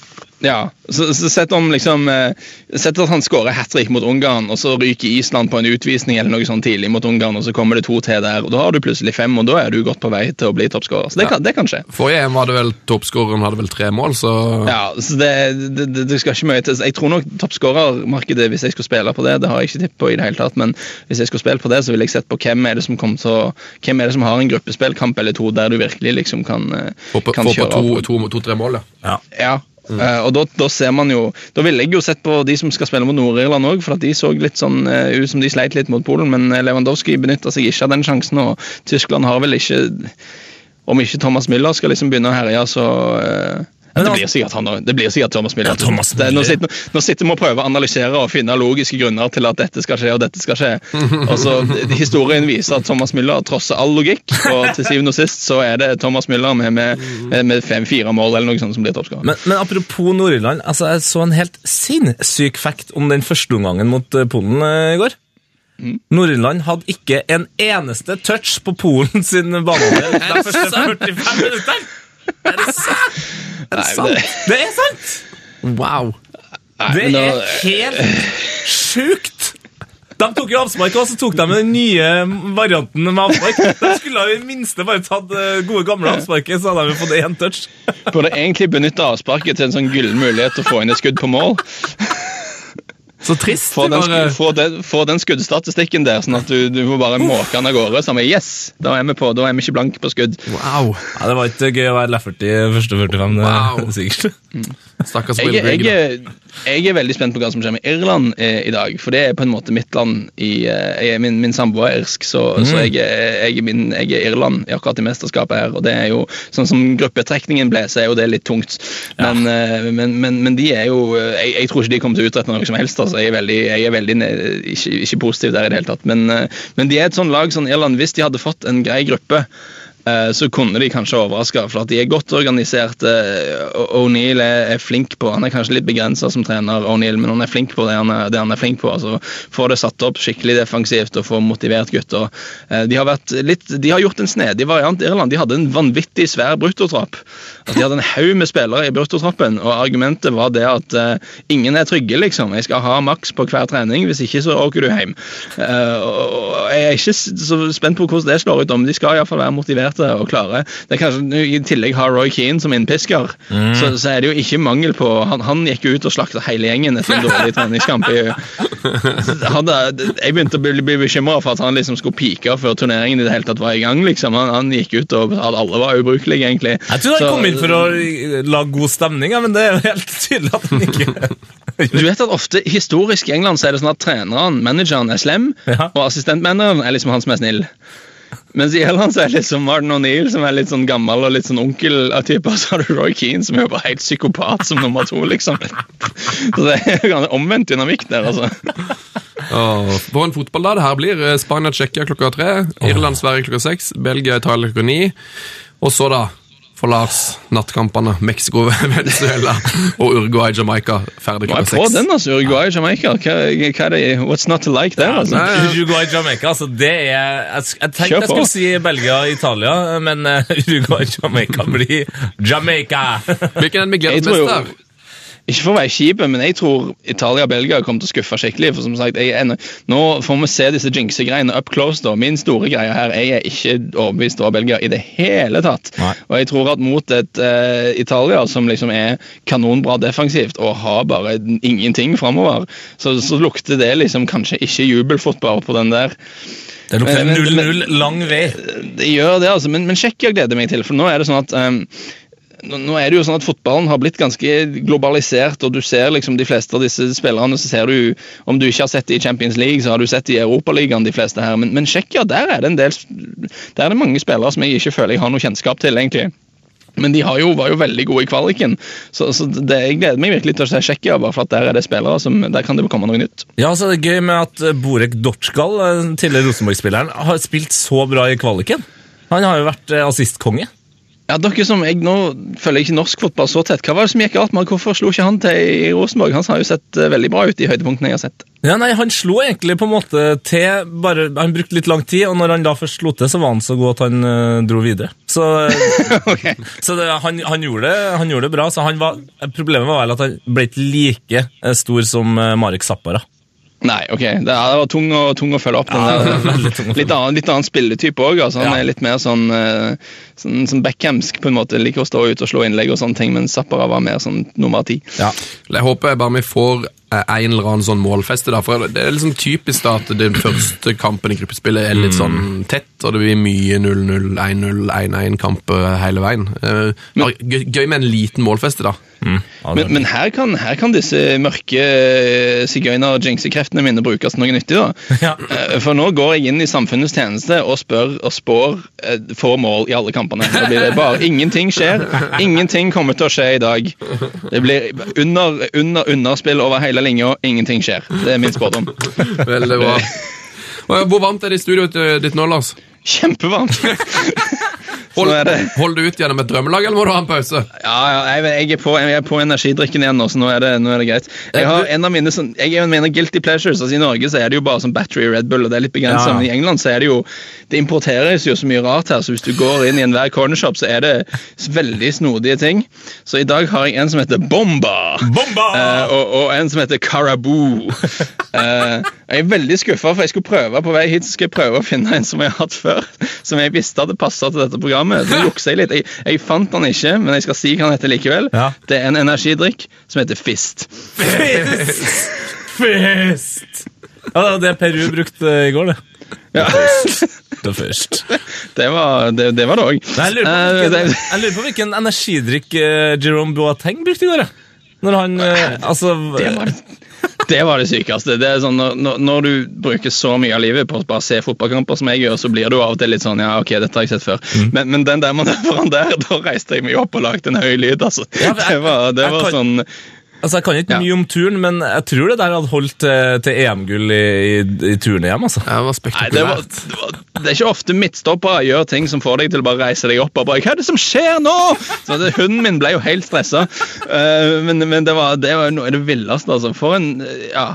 Ja, så, så sett om liksom eh, Sett at han skårer hat trick mot Ungarn, og så ryker Island på en utvisning eller noe sånt tidlig mot Ungarn, og så kommer det to til der, og da har du plutselig fem, og da er du godt på vei til å bli toppskårer. Så det kan, det kan skje. Forrige EM hadde vel toppskåreren hadde vel tre mål, så Ja, så det, det, det, det skal ikke mye til. Jeg tror nok toppskårermarkedet, hvis jeg skulle spille på det, det har jeg ikke tippet på i det hele tatt, men hvis jeg skulle spille på det, så ville jeg sett på hvem er det som kom til å Hvem er det som har en gruppespillkamp eller to der du virkelig liksom kan, eh, få på, kan få på to-tre to- to-tre mål, ja. Ja. Eh, og da, da ser man jo Da ville jeg jo sett på de som skal spille mot Nord-Irland òg, for at de så litt sånn uh, ut som de sleit litt mot Polen, men eh, Lewandowski benytta seg ikke av den sjansen, og Tyskland har vel ikke Om ikke Thomas Müller skal liksom begynne å herje, så eh, Men det altså- blir sikkert han. Det blir sikkert Thomas Miller. Ja, Thomas Det, nå, sitter, nå sitter vi og prøver å analysere og finne logiske grunner til at dette skal skje og dette skal skje. Og så Historien viser at Thomas Müller trosser all logikk, og til syvende og sist så er det Thomas Müller med, med, med fem-fire mål eller noe sånt som blir toppskårer. Men, men apropos Nord-Irland, altså jeg så en helt sinnssyk fact om den første omgangen mot eh, Polen eh, i går. Nord-Irland hadde ikke en eneste touch på Polen sin banehalvdel de første 45 minuttene! Er det sant? Nei, sant? det, Det er sant! Wow. Det er helt sjukt! De tok jo avspark, og så tok de den nye varianten med avspark. De skulle i det minste bare tatt eh, gode gamle avsparket, så hadde de fått én touch. Burde egentlig benytte avsparket til en sånn gyllen mulighet til å få inn et skudd på mål. Så trist. Få den, Bare, få den, få den skuddstatistikken der, sånn at du, du må bare måke den av gårde. Så er vi, yes, da er vi på, da er vi ikke blank på skudd. wow. Ja, Det var ikke gøy å være Lafferty i første 45, det Wow. er sikkert. Stakkars Jeg, Will jeg, da. er- jeg er veldig spent på hva som skjer med Irland eh, i dag, for det er på en måte mitt land. I, eh, jeg, er- min min samboer er irsk, så, så jeg, er- jeg, er min, jeg er Irland i akkurat i mesterskapet her. og det er jo, Sånn som gruppetrekningen ble, så er jo det litt tungt. Men, eh, men, men, men de er jo eh, jeg, jeg tror ikke de kommer til å utrette noe som helst. Altså Jeg er veldig, jeg er veldig ikke, ikke positiv der i det hele tatt. Men, eh, men de er et sånn lag, sånn Irland, hvis de hadde fått en grei gruppe så kunne de kanskje overraske, for at de er godt organiserte. eh, O'Neill er, flink på Han er kanskje litt begrensa som trener, O'Neill, men han er flink på det han er, det han er flink på. altså Få det satt opp skikkelig defensivt og få motivert gutter. Eh, de, har litt, de har gjort en snedig variant i Irland. De hadde en vanvittig svær bruttotrapp. De hadde en haug med spillere i bruttotrappen, og argumentet var det at eh, ingen er trygge, liksom. Jeg skal ha maks på hver trening, hvis ikke så åker du hjem. Eh, og jeg er ikke så spent på hvordan det slår ut, om de skal iallfall være motiverte og klare. Det er kanskje, I tillegg har Roy Keane som innpisker, så, så er det jo ikke mangel på Han, han gikk jo ut og slakta hele gjengen etter en dårlig treningskamp. jeg begynte å bli, bli bekymra for at han liksom skulle pike før turneringen i det hele tatt var i gang. liksom. Han, han gikk ut og at alle var ubrukelige, egentlig. Jeg tror han kom inn for å lage god stemning, ja, men det er jo helt tydelig at han ikke Du vet at ofte Historisk i England så er det sånn at treneren, manageren, er slem, Ja. og assistentmanageren er liksom han som er snill. Mens i Irland så er det liksom Martin O'Neill, som er litt sånn gammel og litt sånn onkel av type, og så har du Roy Keane, som er jo bare helt psykopat som nummer to, liksom. Så det er ganske omvendt dynamikk der, altså. Åh, For en fotball da det her blir. Eh, Spania-Tsjekkia klokka tre. Irland-Sverige klokka seks. Belgia-Italia klokka ni. Og så, da, for Lars, nattkampene Mexico-Venezuela og Uruguay-Jamaica ferdig klokka jeg Hva er på den, altså? Uruguay, Jamaica. Hva, hva er det? What's not to like der, altså? ja. Uruguay, Jamaica, altså det er Jeg, jeg tenkte jeg skulle si Belgia, Italia, men uh, Uruguay, Jamaica blir Jamaica! Hvilken er den vi gleder oss mest der? Ikke for å være kjip, men jeg tror Italia og Belgia kommer til å skuffe skikkelig. for som sagt, er, Nå får vi se disse jinxegreiene up close. da. Min store greie her jeg er ikke overbevist over Belgia i det hele tatt. Nei. Og jeg tror at mot et uh, Italia som liksom er kanonbra defensivt og har bare ingenting framover, så, så lukter det liksom kanskje ikke jubelfotball på den der. Det lukter Men- men- 0-0 lang vei. Det gjør det, altså. Men, men Tsjekkia gleder meg til. For nå er det sånn at ehm, nå er det jo sånn at Fotballen har blitt ganske globalisert, og du ser liksom de fleste av disse spillerne så ser du, Om du ikke har sett det i Champions League, så har du sett det i Europaligaen, de fleste her. Men, men Tsjekkia, der er det en del Der er det mange spillere som jeg ikke føler jeg har noe kjennskap til, egentlig. Men de jo, var jo veldig gode i kvaliken, så, så det, jeg gleder meg virkelig til å se Tsjekkia. for Der er det spillere som, der kan det komme noe nytt. Ja, så er det gøy med at eh, Borek Dortskal, eh, tidligere Rosenborg-spilleren, har spilt så bra i kvaliken. Han har jo vært eh, assistkonge. Ja, dere som jeg Nå følger jeg ikke norsk fotball så tett. Hva var det som gikk galt med? Hvorfor slo ikke han til i Rosenborg? Han har jo sett eh, veldig bra ut i høydepunktene jeg har sett. Ja, nei, Han slo egentlig på en måte til bare, Han brukte litt lang tid, og når han da først slo til, så var han så god at han eh, dro videre. Så, okay. så det, han, han, gjorde det, han gjorde det bra. så han var, Problemet var vel at han ble ikke like eh, stor som eh, Marek Zappara. Nei, ok. Det, er- det var tung å, tung å følge opp. den der. litt, annen, litt annen spilletype òg. Altså. Han Ja. er litt mer sånn, eh, sånn, sånn backhamsk på en måte. Liker å stå ut og slå innlegg og sånne ting, men Zappara var mer sånn nummer ti. Ja. Jeg håper bare vi får eh, en eller annen sånn målfeste. da, for Det er liksom typisk da at den første kampen i gruppespillet er litt sånn tett, og det blir mye 0-0, 1-0, 1-1-kamper hele veien. Eh, gøy med en liten målfeste, da. Men, men her, kan, her kan disse mørke eh, sigøyner-jinxekreftene mine brukes til noe nyttig. da. Ja. Eh, For nå går jeg inn i samfunnets tjeneste og spør og spår Få mål i alle kampene. Da blir det bare Ingenting skjer. Ingenting kommer til å skje i dag. Det blir under, under underspill over hele linja. Ingenting skjer. Det er min spådom. Veldig bra. Hvor varmt er det i studioet ditt nå, Lars? Kjempevarmt. Hold, det. Holder du ut gjennom et drømmelag, eller må du ha en pause? Ja, ja jeg, jeg, er på, jeg er på energidrikken igjen nå, så nå er det, nå er det greit. Jeg, har en av mine, sånn, jeg er en av mine guilty pleasures. altså I Norge så er det jo bare sånn battery Red Bull, og det er litt begrenset. Ja. Men i England så er det jo Det importeres jo så mye rart her, så hvis du går inn i enhver cornershop, så er det veldig snodige ting. Så i dag har jeg en som heter Bomba. Bomba! Uh, og, og en som heter Caraboo. Uh, jeg er veldig skuffa, for jeg skulle prøve på vei hit så skal jeg prøve å finne en som jeg har hatt før. Som jeg visste hadde passa til dette programmet. Så jukser jeg litt. Jeg, jeg fant den ikke, men jeg skal si hva den heter likevel. Ja. Det er en energidrikk som heter Fist. Fist! Fist! Ja, det er Peru brukte i går, det. Ja. Det først. Det var det, det var det òg. Jeg lurer på hvilken, jeg lurer på hvilken energidrikk eh, Jerome Boateng brukte i går. jeg. Når han eh, Altså Det var det, var det sykeste. Det er sånn, når, når- du bruker så mye av livet på å bare se fotballkamper som jeg gjør, så blir du av og til litt sånn ja, ok, dette har jeg sett før. Mm. Men, men den der manøveren der, da reiste jeg meg opp og lagde en høy lyd. altså. Ja, jeg- det var, det jeg jeg, sånn Altså, Jeg kan ikke Ja. mye om turn, men jeg tror det der hadde holdt til, til EM-gull i, i, i turen hjem. altså. Ja, det var Nei, det, var, det, var, det er ikke ofte midtstoppere gjør ting som får deg til å bare reise deg opp og bare Hva er det som skjer nå?! Så det, Hunden min ble jo helt stressa. Uh, men men det, var, det var noe av det villeste, altså. For en eh, ja,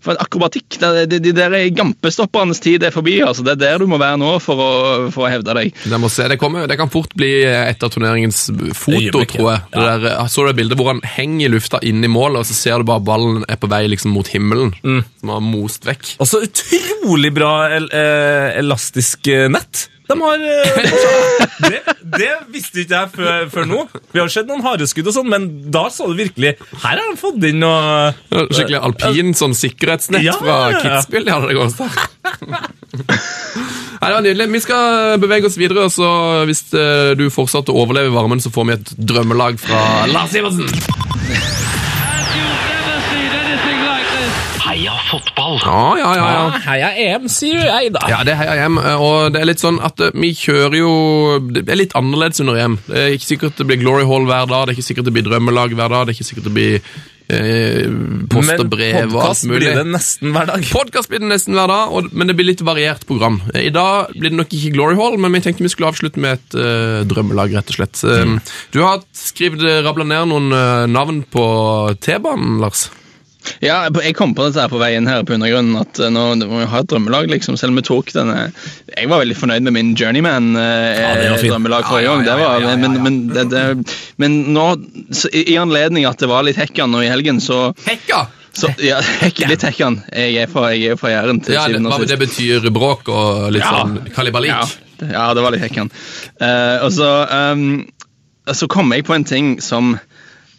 for en akrobatikk. Det, de, de der gampestoppernes tid er forbi. altså. Det er der du må være nå for å, for å hevde deg. Det, må se, det, kommer, det kan fort bli et av turneringens foto, tror jeg. ja. Det der, så det bildet hvor han henger i lufta inne i målet, og så ser du bare ballen er på vei liksom mot himmelen. Som har most vekk. Og så utrolig bra el, eh, elastisk eh, nett. De har eh, det, det visste ikke jeg før, før nå. Vi har sett noen hareskudd, og sånn, men da så du virkelig Her har de fått inn noe Skikkelig alpin sånn sikkerhetsnett Ja, fra. Kitzbühel. Ja, det går Nei, det var nydelig. Vi skal bevege oss videre, så hvis eh, du fortsatt å overleve varmen, så får vi et drømmelag fra Lars Iversen. Heia fotball! Ja, ja, ja, ja. Heia EM, sier jeg da. Ja, det er heia EM, og det er litt sånn at eh, vi kjører jo Det er litt annerledes under EM. Det er ikke sikkert det blir Glory Hall hver dag, det er ikke sikkert det blir drømmelag hver dag, det er ikke sikkert det blir eh, post og brev og alt podcast podkast blir det nesten hver dag. Podcast blir det nesten hver dag, og, men det blir litt variert program. I dag blir det nok ikke Glory Hall, men vi tenkte vi skulle avslutte med et uh, drømmelag, rett og slett. Mm. Du har skrevet, rabla ned noen uh, navn på T-banen, Lars. Ja, jeg kom på dette her på veien her på undergrunnen, at eh, nå må vi ha et drømmelag, liksom. Selv om vi tok denne Jeg var veldig fornøyd med min. Journeyman-drømmelag forrige Ja, gang. ja, ja, ja, ja, ja. Men, men, det, det, men nå, så, i anledning at det var litt Hekkan nå i helgen, så, Hekka! så ja, hek, Litt Hekkan. Jeg er fra, jeg er fra Jæren. til Ja, det, hva det betyr bråk og litt Ja. sånn kalibalik. Ja, det- ja, det var litt Hekkan. Uh, og så, um, så kom jeg på en ting som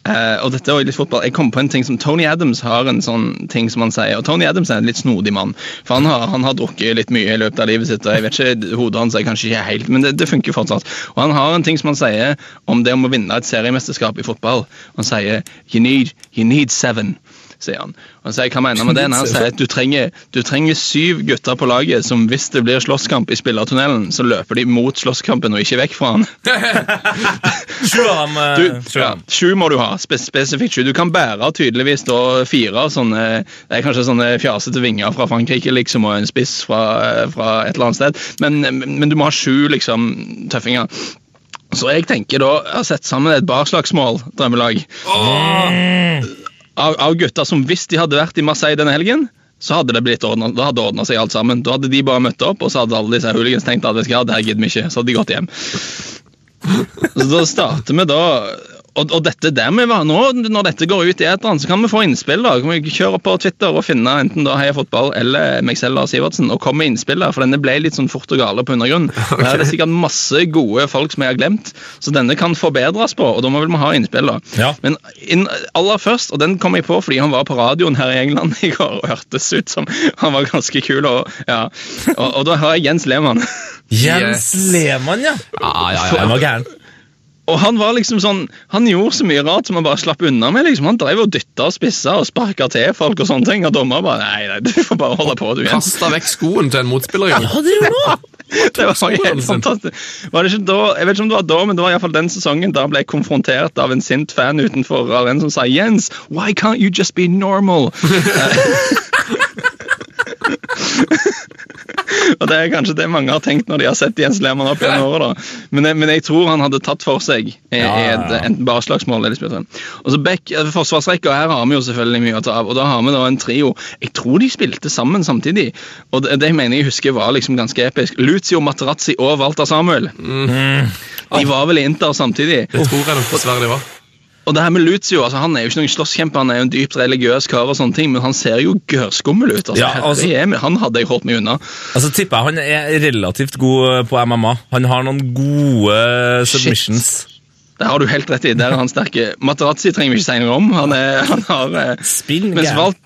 eh, og dette jo litt fotball. Jeg kom på en ting som Tony Adams har en sånn ting som han sier. Og Tony Adams er en litt snodig mann. For han har, han har drukket litt mye i løpet av livet sitt. og jeg vet ikke, Hodet hans er kanskje ikke helt, men det, det funker fortsatt. Og han har en ting som han sier om det om å vinne et seriemesterskap i fotball. Han sier you need, you need seven. Sier han. Og han sier hva mener han med det? Han sier at du trenger, du trenger syv gutter på laget som hvis det blir slåsskamp i spillertunnelen, så løper de mot slåsskampen og ikke vekk fra han. Sju av dem. eh, Du, ja, sju må du ha, spe spesifikt sju. Du kan bære tydeligvis da fire sånne Det er kanskje sånne fjasete vinger fra Frankrike liksom, og en spiss fra, fra et eller annet sted, men, men du må ha sju liksom tøffinger. Så jeg tenker da, jeg har sett sammen et barslagsmål, drømmelag, av, av gutter som hvis de hadde vært i Marseille denne helgen, så hadde det blitt ordnet, da hadde ordna seg alt sammen. Da hadde de bare møtt opp, og så hadde alle disse hooligans tenkt at ja, det her gidder vi ikke. Så hadde de gått hjem. Så da starter vi da og, og dette der vi var nå, Når dette går ut i eteren, så kan vi få innspill. da Kan vi kjøre på Twitter og finne enten da Heia Fotball eller meg selv Lars Sivertsen og komme med innspill der, for denne ble litt sånn fort og gale på undergrunn. Okay. Her er det sikkert masse gode folk som jeg har glemt, så denne kan forbedres på. Og da må vi ha innspill, da. Ja. Men inn, aller først, og den kom jeg på fordi han var på radioen her i England i går og hørtes ut som han var ganske kul. Og, ja. og, og da har jeg Jens Lehmann. Jens Yes. Lehmann, ja. Ja, ja, Han ja. var gæren. Og han var liksom sånn Han gjorde så mye rart som han bare slapp unna med. liksom Han drev og dytta og spissa og sparka til folk og sånne ting. Og dommer bare Nei, nei, du får bare holde på, du, igjen. Kasta vekk skoen til en motspiller. Ja, det gjør! Det var helt fantastisk. Var det ikke da, jeg vet ikke om det var da, men det var i hvert fall den sesongen da ble jeg konfrontert av en sint fan utenfor av en som sa Jens, why can't you just be normal? Og Det er kanskje det mange har tenkt når de har sett Jens Lehmann opp gjennom året. da. Men, men jeg tror han hadde tatt for seg i, Ja, ja, ja. enten eller spillet. Og så back, eh, forsvarsrekka, her har vi jo selvfølgelig mye å ta av. Og da har vi da en trio. Jeg tror de spilte sammen samtidig. Og det, det mener jeg husker var liksom ganske episk. Lucio Materazzi og Walter Samuel. De var vel i Inter samtidig. Det tror jeg nok dessverre de var. Og det her med Lucio, altså han er jo ikke noen slåsskjempe, han er jo en dypt religiøs kar, og sånne ting, men han ser jo gørskummel ut. altså, Ja, altså- Herre Han hadde jeg holdt meg unna. Altså tipper jeg Han er relativt god på MMA. Han har noen gode submissions. Shit. Det har du helt rett i. Der er han sterke. Materazzi trenger vi ikke si noe om. Han, er, han har... eh, Spinn Mens. Walt,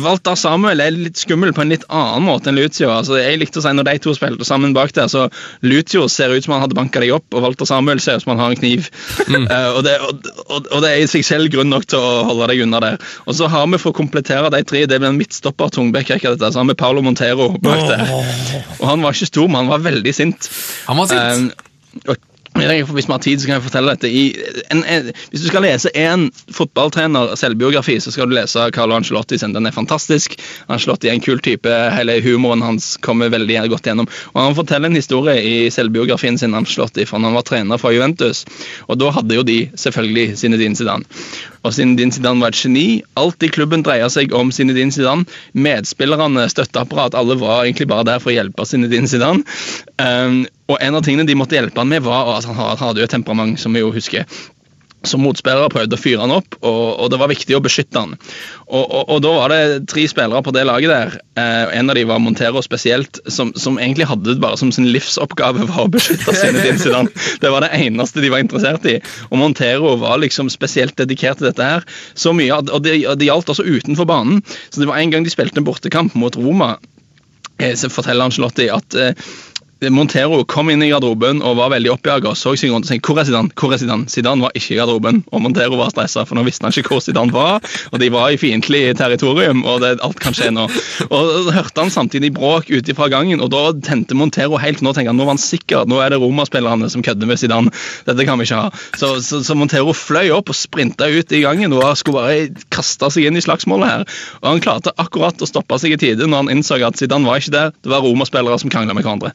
Walter Samuel er litt skummel på en litt annen måte enn Lucio. Altså, jeg likte å si Når de to spilte sammen bak der, så Lucio ser ut som han hadde banka deg opp, og Walter Samuel ser ut som han har en kniv. Eh, og, det, og, og, og det er i seg selv grunn nok til å holde deg unna der. Og så har vi for å komplettere de tre, det blir en midtstopper, Tungbekk, ikke dette, så har vi Paolo Montero bak der. Og han var ikke stor, men han var veldig sint. Han var sint. Eh, og Hvis vi har tid, så kan jeg fortelle dette. En, en, hvis du skal lese én fotballtrener-selvbiografi, så skal du lese Carlo Ancelotti sin. Den er fantastisk. Ancelotti er en kul type. Hele humoren hans kommer veldig godt gjennom. Og Han forteller en historie i selvbiografien sin Ancelotti, for han var trener for Juventus. Og Da hadde jo de selvfølgelig sine Zidane. Og Zinedine Zidane var et geni. Alt i klubben dreia seg om Zinedine Zidane. Medspillerne, støtteapparat, alle var egentlig bare der for å hjelpe Zinedine Zidane. Um, og en av tingene de måtte hjelpe han med, var at han hadde jo et temperament, som vi jo husker. Som motspillere prøvde å fyre han opp, og, og det var viktig å beskytte han. Og, og, og da var det tre spillere på det laget der, eh, en av dem var Montero spesielt, som, som egentlig hadde det bare som sin livsoppgave var å beskytte sine Zidane. Det var det eneste de var interessert i. Og Montero var liksom spesielt dedikert til dette her. Så mye, Og det, det gjaldt også utenfor banen. Så det var en gang de spilte en bortekamp mot Roma, eh, så forteller Angelotti at eh, Montero kom inn i garderoben og var veldig oppjaga så seg og tenkte hvor er Zidane? Hvor er Zidane? Zidane var ikke i garderoben, og Montero var stressa, for nå visste han ikke hvor Zidane var, og de var i fiendtlig territorium, og det, alt kan skje nå. Og så hørte han samtidig bråk ute fra gangen, og da tente Montero helt nå tenkte han, nå var han sikker, nå er det Roma-spillerne som kødder med Zidane. Dette kan vi ikke ha. Så, så, så Montero fløy opp og sprinta ut i gangen og skulle bare kaste seg inn i slagsmålet her. Og han klarte akkurat å stoppe seg i tide når han innså at Zidane var ikke der, det var Roma-spillere som krangla med hverandre.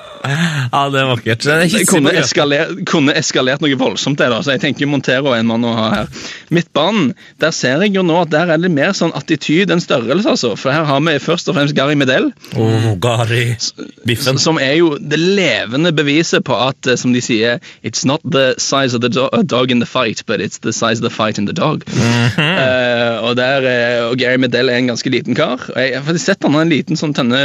Ja, det er vakkert. Det er kunne, eskalert, kunne eskalert noe voldsomt, det da, så jeg tenker Montero er en mann å ha her. Midtbanen, der ser jeg jo nå at der er det mer sånn attityd enn størrelse, altså. For her har vi først og fremst Gary Medel, Oh, Gary. Biffen. som er jo det levende beviset på at, eh, som de sier, it's not the size of the do dog in the fight, but it's the size of the fight in the dog. Eh, og, der, eh, og Gary Medel er en ganske liten kar. og Jeg har sett han er en liten sånn tenne...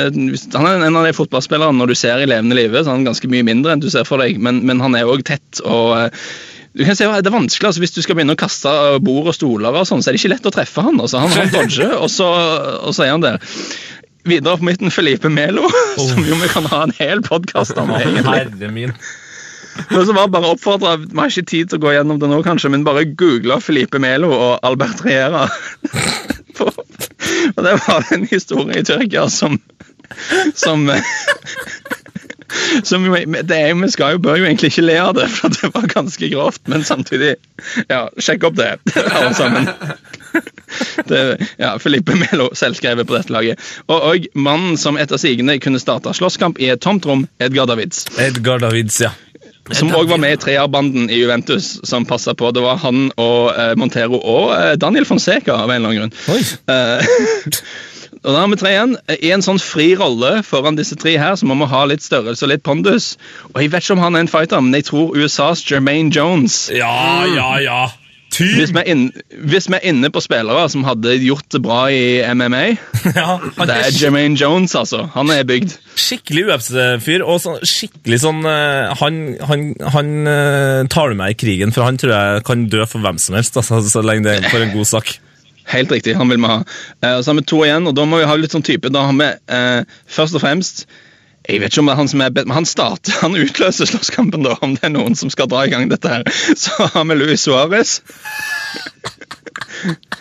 Han er en av de fotballspillerne når du ser i levende live, så er han ganske mye mindre enn du ser for deg, men, men han er òg tett. og eh, du kan se, Det er vanskelig, altså Hvis du skal begynne å kaste bord og stoler, og sånn, så er det ikke lett å treffe han. altså Han, han dodger, og så, og så er han der. Videre på midten Felipe Melo, som jo vi kan ha en hel podkast om. egentlig. Herre min. Men så var bare oppfordret, Vi har ikke tid til å gå gjennom det nå, kanskje, men bare google Felipe Melo og Albert Riera. og det var en historie i Tyrkia som Som, som vi, det er, Vi skal jo, bør jo egentlig ikke le av det, for det var ganske grovt, men samtidig Ja, sjekk opp det, alle sammen. Det, ja, Filippe Melo selvskrevet på dette laget. Og, og mannen som etter sigende kunne starte slåsskamp i et tomt rom, Edgar Davids. Edgar Davids, ja. Som òg var med i treerbanden i Juventus, som passa på. Det var han og eh, Montero og eh, Daniel Fonseca, av en eller annen grunn. Oi. Og da har vi tre igjen. I en sånn fri rolle foran disse tre her, så må vi ha litt størrelse og litt pondus. Og jeg vet ikke om han er en fighter, men jeg tror USAs Jermaine Jones Ja, ja, ja. hvis vi, inne, hvis vi er inne på spillere som hadde gjort det bra i MMA Ja, Det er er Jermaine Jones, altså. Han er bygd. skikkelig UFC-fyr, og så, skikkelig sånn eh, Han, han, han eh, tar du med i krigen, for han tror jeg kan dø for hvem som helst, altså, så lenge det er for en god sak. Helt riktig, han vil vi ha. Eh, og så har vi to igjen, og da må vi ha litt sånn type. Da har vi eh, først og fremst Jeg vet ikke om det er han som er bedt, men Han starter, han utløser slåsskampen, da, om det er noen som skal dra i gang dette her. Så har vi Luis Suárez.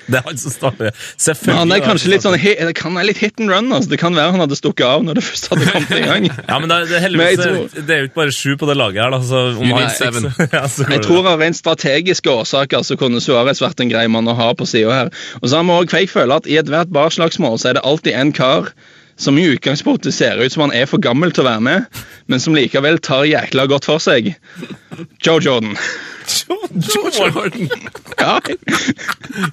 Det er han som starter. Men Selvfølgelig. han er er kanskje litt sånn kan være litt hit and run. altså Det kan være han hadde stukket av når det først hadde kommet i gang. Ja, men det er, det er Men heldigvis det tror- er- det er jo ikke bare sju på det laget her, da. Så om han seven. ja, så Jeg tror av rent strategiske årsaker så kunne Suárez vært en grei mann å ha på sida her. Og så har vi også, jeg føler at I ethvert barslagsmål så er det alltid en kar som i utgangspunktet ser ut som han er for gammel til å være med, men som likevel tar jækla godt for seg. Joe Jordan. Joe Jordan. Ja,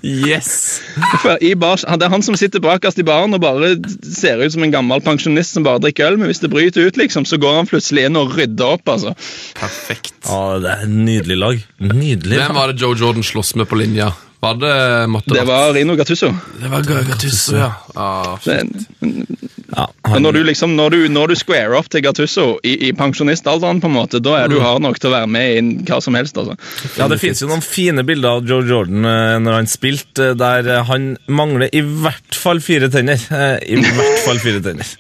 Yes! for i bar, Det er han som sitter bakerst i baren og bare ser ut som en gammel pensjonist som bare drikker øl, men hvis det bryter ut, liksom, så går han plutselig inn og rydder opp. altså. Perfekt. Ja, det er en nydelig lag. Nydelig. Hvem var det Joe Jordan slåss med på linja? Var det måtte Det var Rino Gattuso. Det var Gattuso, ja. Ah, Det, Ja, han, når du liksom, når du, når du square opp til Gattuso i, i pensjonistalderen, på en måte, da er du hard nok til å være med i hva som helst. altså. ja, det finnes jo noen fine bilder av Joe Jordan eh, når han spilte, eh, der eh, han mangler i hvert fall fire tenner. I hvert fall fire tenner.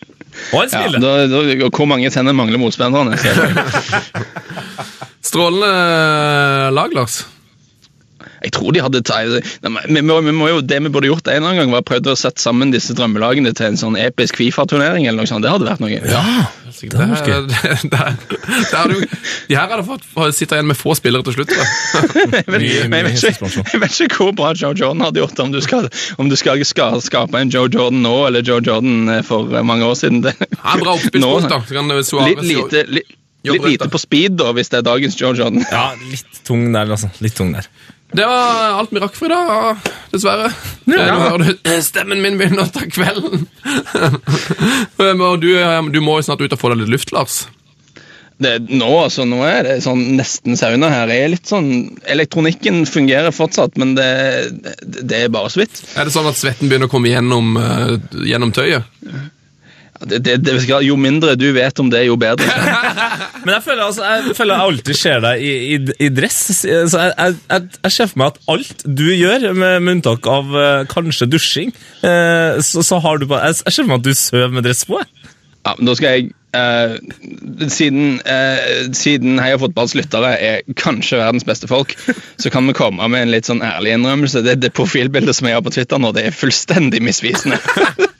Og han Ja, spiller! da, da, hvor mange tenner mangler motspillerne? Er Strålende lag, Lars. Jeg tror de hadde tatt vi må, vi må jo, Det vi burde gjort en eller annen gang, var prøvd å sette sammen disse drømmelagene til en sånn episk Fifa-turnering. eller noe sånt. Det hadde vært noe. Ja, Det, det, det, det hadde jo, de her hadde fått sitte igjen med få spillere til slutt. Da. Jeg vet, men jeg, vet ikke, jeg vet ikke hvor bra Joe Jordan hadde gjort det, om du skal, om du skal, skal skape en Joe Jordan nå, eller Joe Jordan eh, for mange år siden. Det, Ja, bra oppspillspunkt, da. Så kan Suarez litt lite, litt, litt lite på speed, da, hvis det er dagens Joe Jordan. Ja, litt tung der, altså. Litt tung der. Det var alt vi rakk for i dag, dessverre. Ja. Nå hører du stemmen min begynner å ta kvelden. Du, eh, du må jo snart ut og få deg litt luft, Lars. Det, nå, altså, nå er det sånn nesten sauna her. Jeg er litt sånn, Elektronikken fungerer fortsatt, men det, det, det er bare så vidt. Er det sånn at svetten begynner å komme gjennom, eh, gjennom tøyet? Det, det, jo mindre du vet om det, jo bedre. Men jeg føler, altså, jeg føler jeg alltid ser deg i, i, i dress. Så jeg, jeg, jeg, ser for meg at alt du gjør, med, med unntak av eh, kanskje dusjing, eh, så, så har du bare Jeg, jeg ser for meg at du sover med dress på. Ja, men da skal jeg Uh, Siden, uh, siden Heia Fotballs lyttere er kanskje verdens beste folk, så kan vi komme med en litt sånn ærlig innrømmelse. Det, det profilbildet som jeg har på Twitter nå, det er fullstendig misvisende.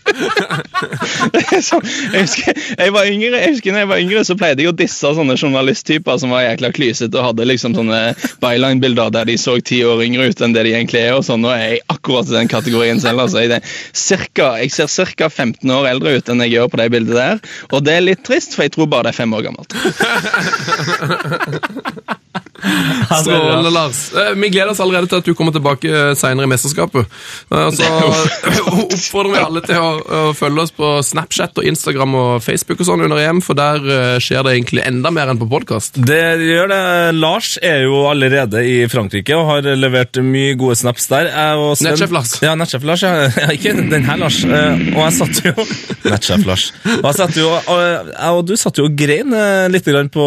det jeg, husker, jeg, var yngre, jeg husker når jeg var yngre, så pleide jeg å disse sånne journalisttyper som var jækla klysete og hadde liksom sånne byline-bilder der de så ti år yngre ut enn det de egentlig er. og sånn. Nå er jeg akkurat i den kategorien selv. altså. Jeg, det, cirka, jeg ser ca. 15 år eldre ut enn jeg gjør på det bildet der. Og det er litt trist, for jeg tror bare det er fem år gammelt. Strålende, Lars. Eh, Vi gleder oss allerede til at du kommer tilbake senere i mesterskapet. Eh, Så oppfordrer vi alle til å, å følge oss på Snapchat og Instagram og Facebook og sånn under EM, for der eh, skjer det egentlig enda mer enn på podkast. Det gjør det. Lars er jo allerede i Frankrike og har levert mye gode snaps der. Nettsjef Lars. Ja, nettsjef Lars. Ja. Ja, Ikke den her, Lars. Eh, Og jeg satt jo Nettsjef Lars. Og jeg satt jo, og, jeg og du satt jo og grein eh, litt på,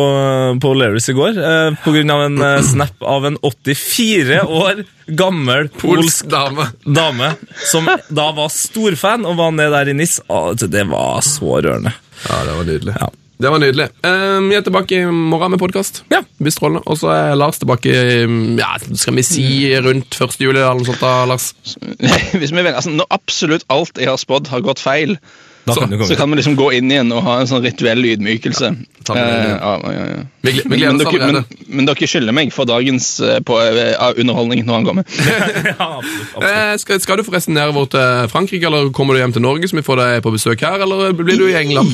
på Lerus i går på grunn av en snap av en 84 år gammel polsk Polsk dame. dame som da var storfan og var ned der i NIS. Det var så rørende. Ja, det var nydelig. Ja. Det var nydelig. Um, Vi er tilbake i morgen med podkast. Ja. Og så er Lars tilbake ja, skal vi si rundt 1. juli eller noe sånt. da, Lars. Hvis vi vil, altså, Når absolutt alt jeg har spådd, har gått feil, Så- kan du komme så kan vi liksom gå inn igjen og ha en sånn rituell ydmykelse. ta Eh, ja, ja, ja. Vi vi Men, men, dere, men, men dere skylder meg for dagens eh, på, eh, av underholdning når han kommer. Ja, absolutt. absolutt. Eh, skal, skal du forresten nedover til Frankrike, eller kommer du hjem til Norge, så vi får deg på besøk her, eller blir du i England?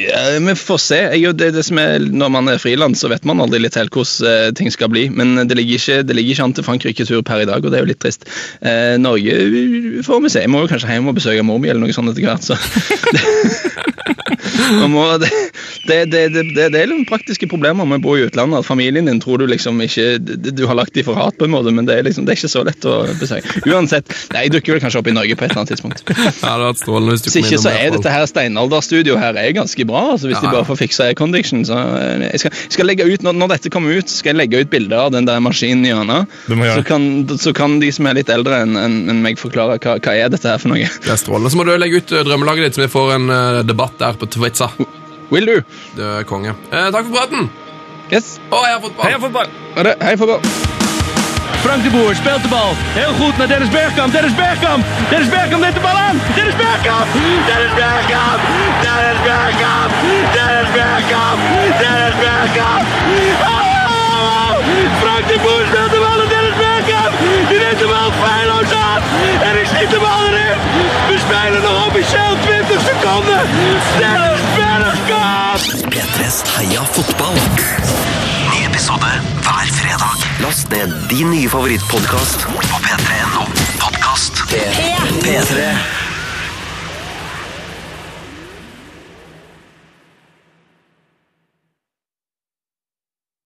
Ja, vi får se. Jeg, det, det er, når man er frilans, så vet man aldri litt helt hvordan eh, ting skal bli. Men det ligger ikke, det ligger ikke an til Frankrike-tur per i dag, og det er jo litt trist. Eh, Norge får vi se. Jeg må jo kanskje hjem og besøke mor mi eller noe sånt etter hvert. så... Må, det, det, det, det, er noen praktiske problemer med å bo i utlandet. At familien din tror du liksom ikke Du har lagt dem for hat, på en måte, men det er, liksom, det er ikke så lett å besøke. Uansett, nei, Jeg dukker vel kanskje opp i Norge på et eller annet tidspunkt. Ja, det vært strålende hvis du Hvis ikke så er dette her steinalderstudioet her er ganske bra. altså Hvis Ja, de bare får fiksa aircondition. så eh, jeg skal, jeg skal legge ut, når, når dette kommer ut, skal jeg legge ut bilder av den der maskinen i hjørnet. Så kan, så kan de som er litt eldre enn en, en meg, forklare hva, hva er dette her for noe. Det er strålende. Så må du legge ut eh, drømmelaget ditt, så vi får en eh, debatt der på Twitter. Will do. Det er konge. Eh, takk for praten! Yes. Og heia fotball! Heia fotball! Hei, fotball. Frank de Boer speelt de bal. Heel goed naar Dennis Bergkamp. Dennis Bergkamp. Dennis Bergkamp neemt de bal aan. Dennis Bergkamp. Dennis Bergkamp. Dennis Bergkamp. Dennis Bergkamp. Dennis Bergkamp. Oh! Frank de Boer speelt de bal naar Dennis Bergkamp. Die neemt de bal aan. En ik schiet de bal erin. We spelen nog officieel 20 seconden. Dennis Bergkamp. P3s Heia fotball. Ny episode hver fredag. Last ned din nye favorittpodkast på p3.no podkast. P3.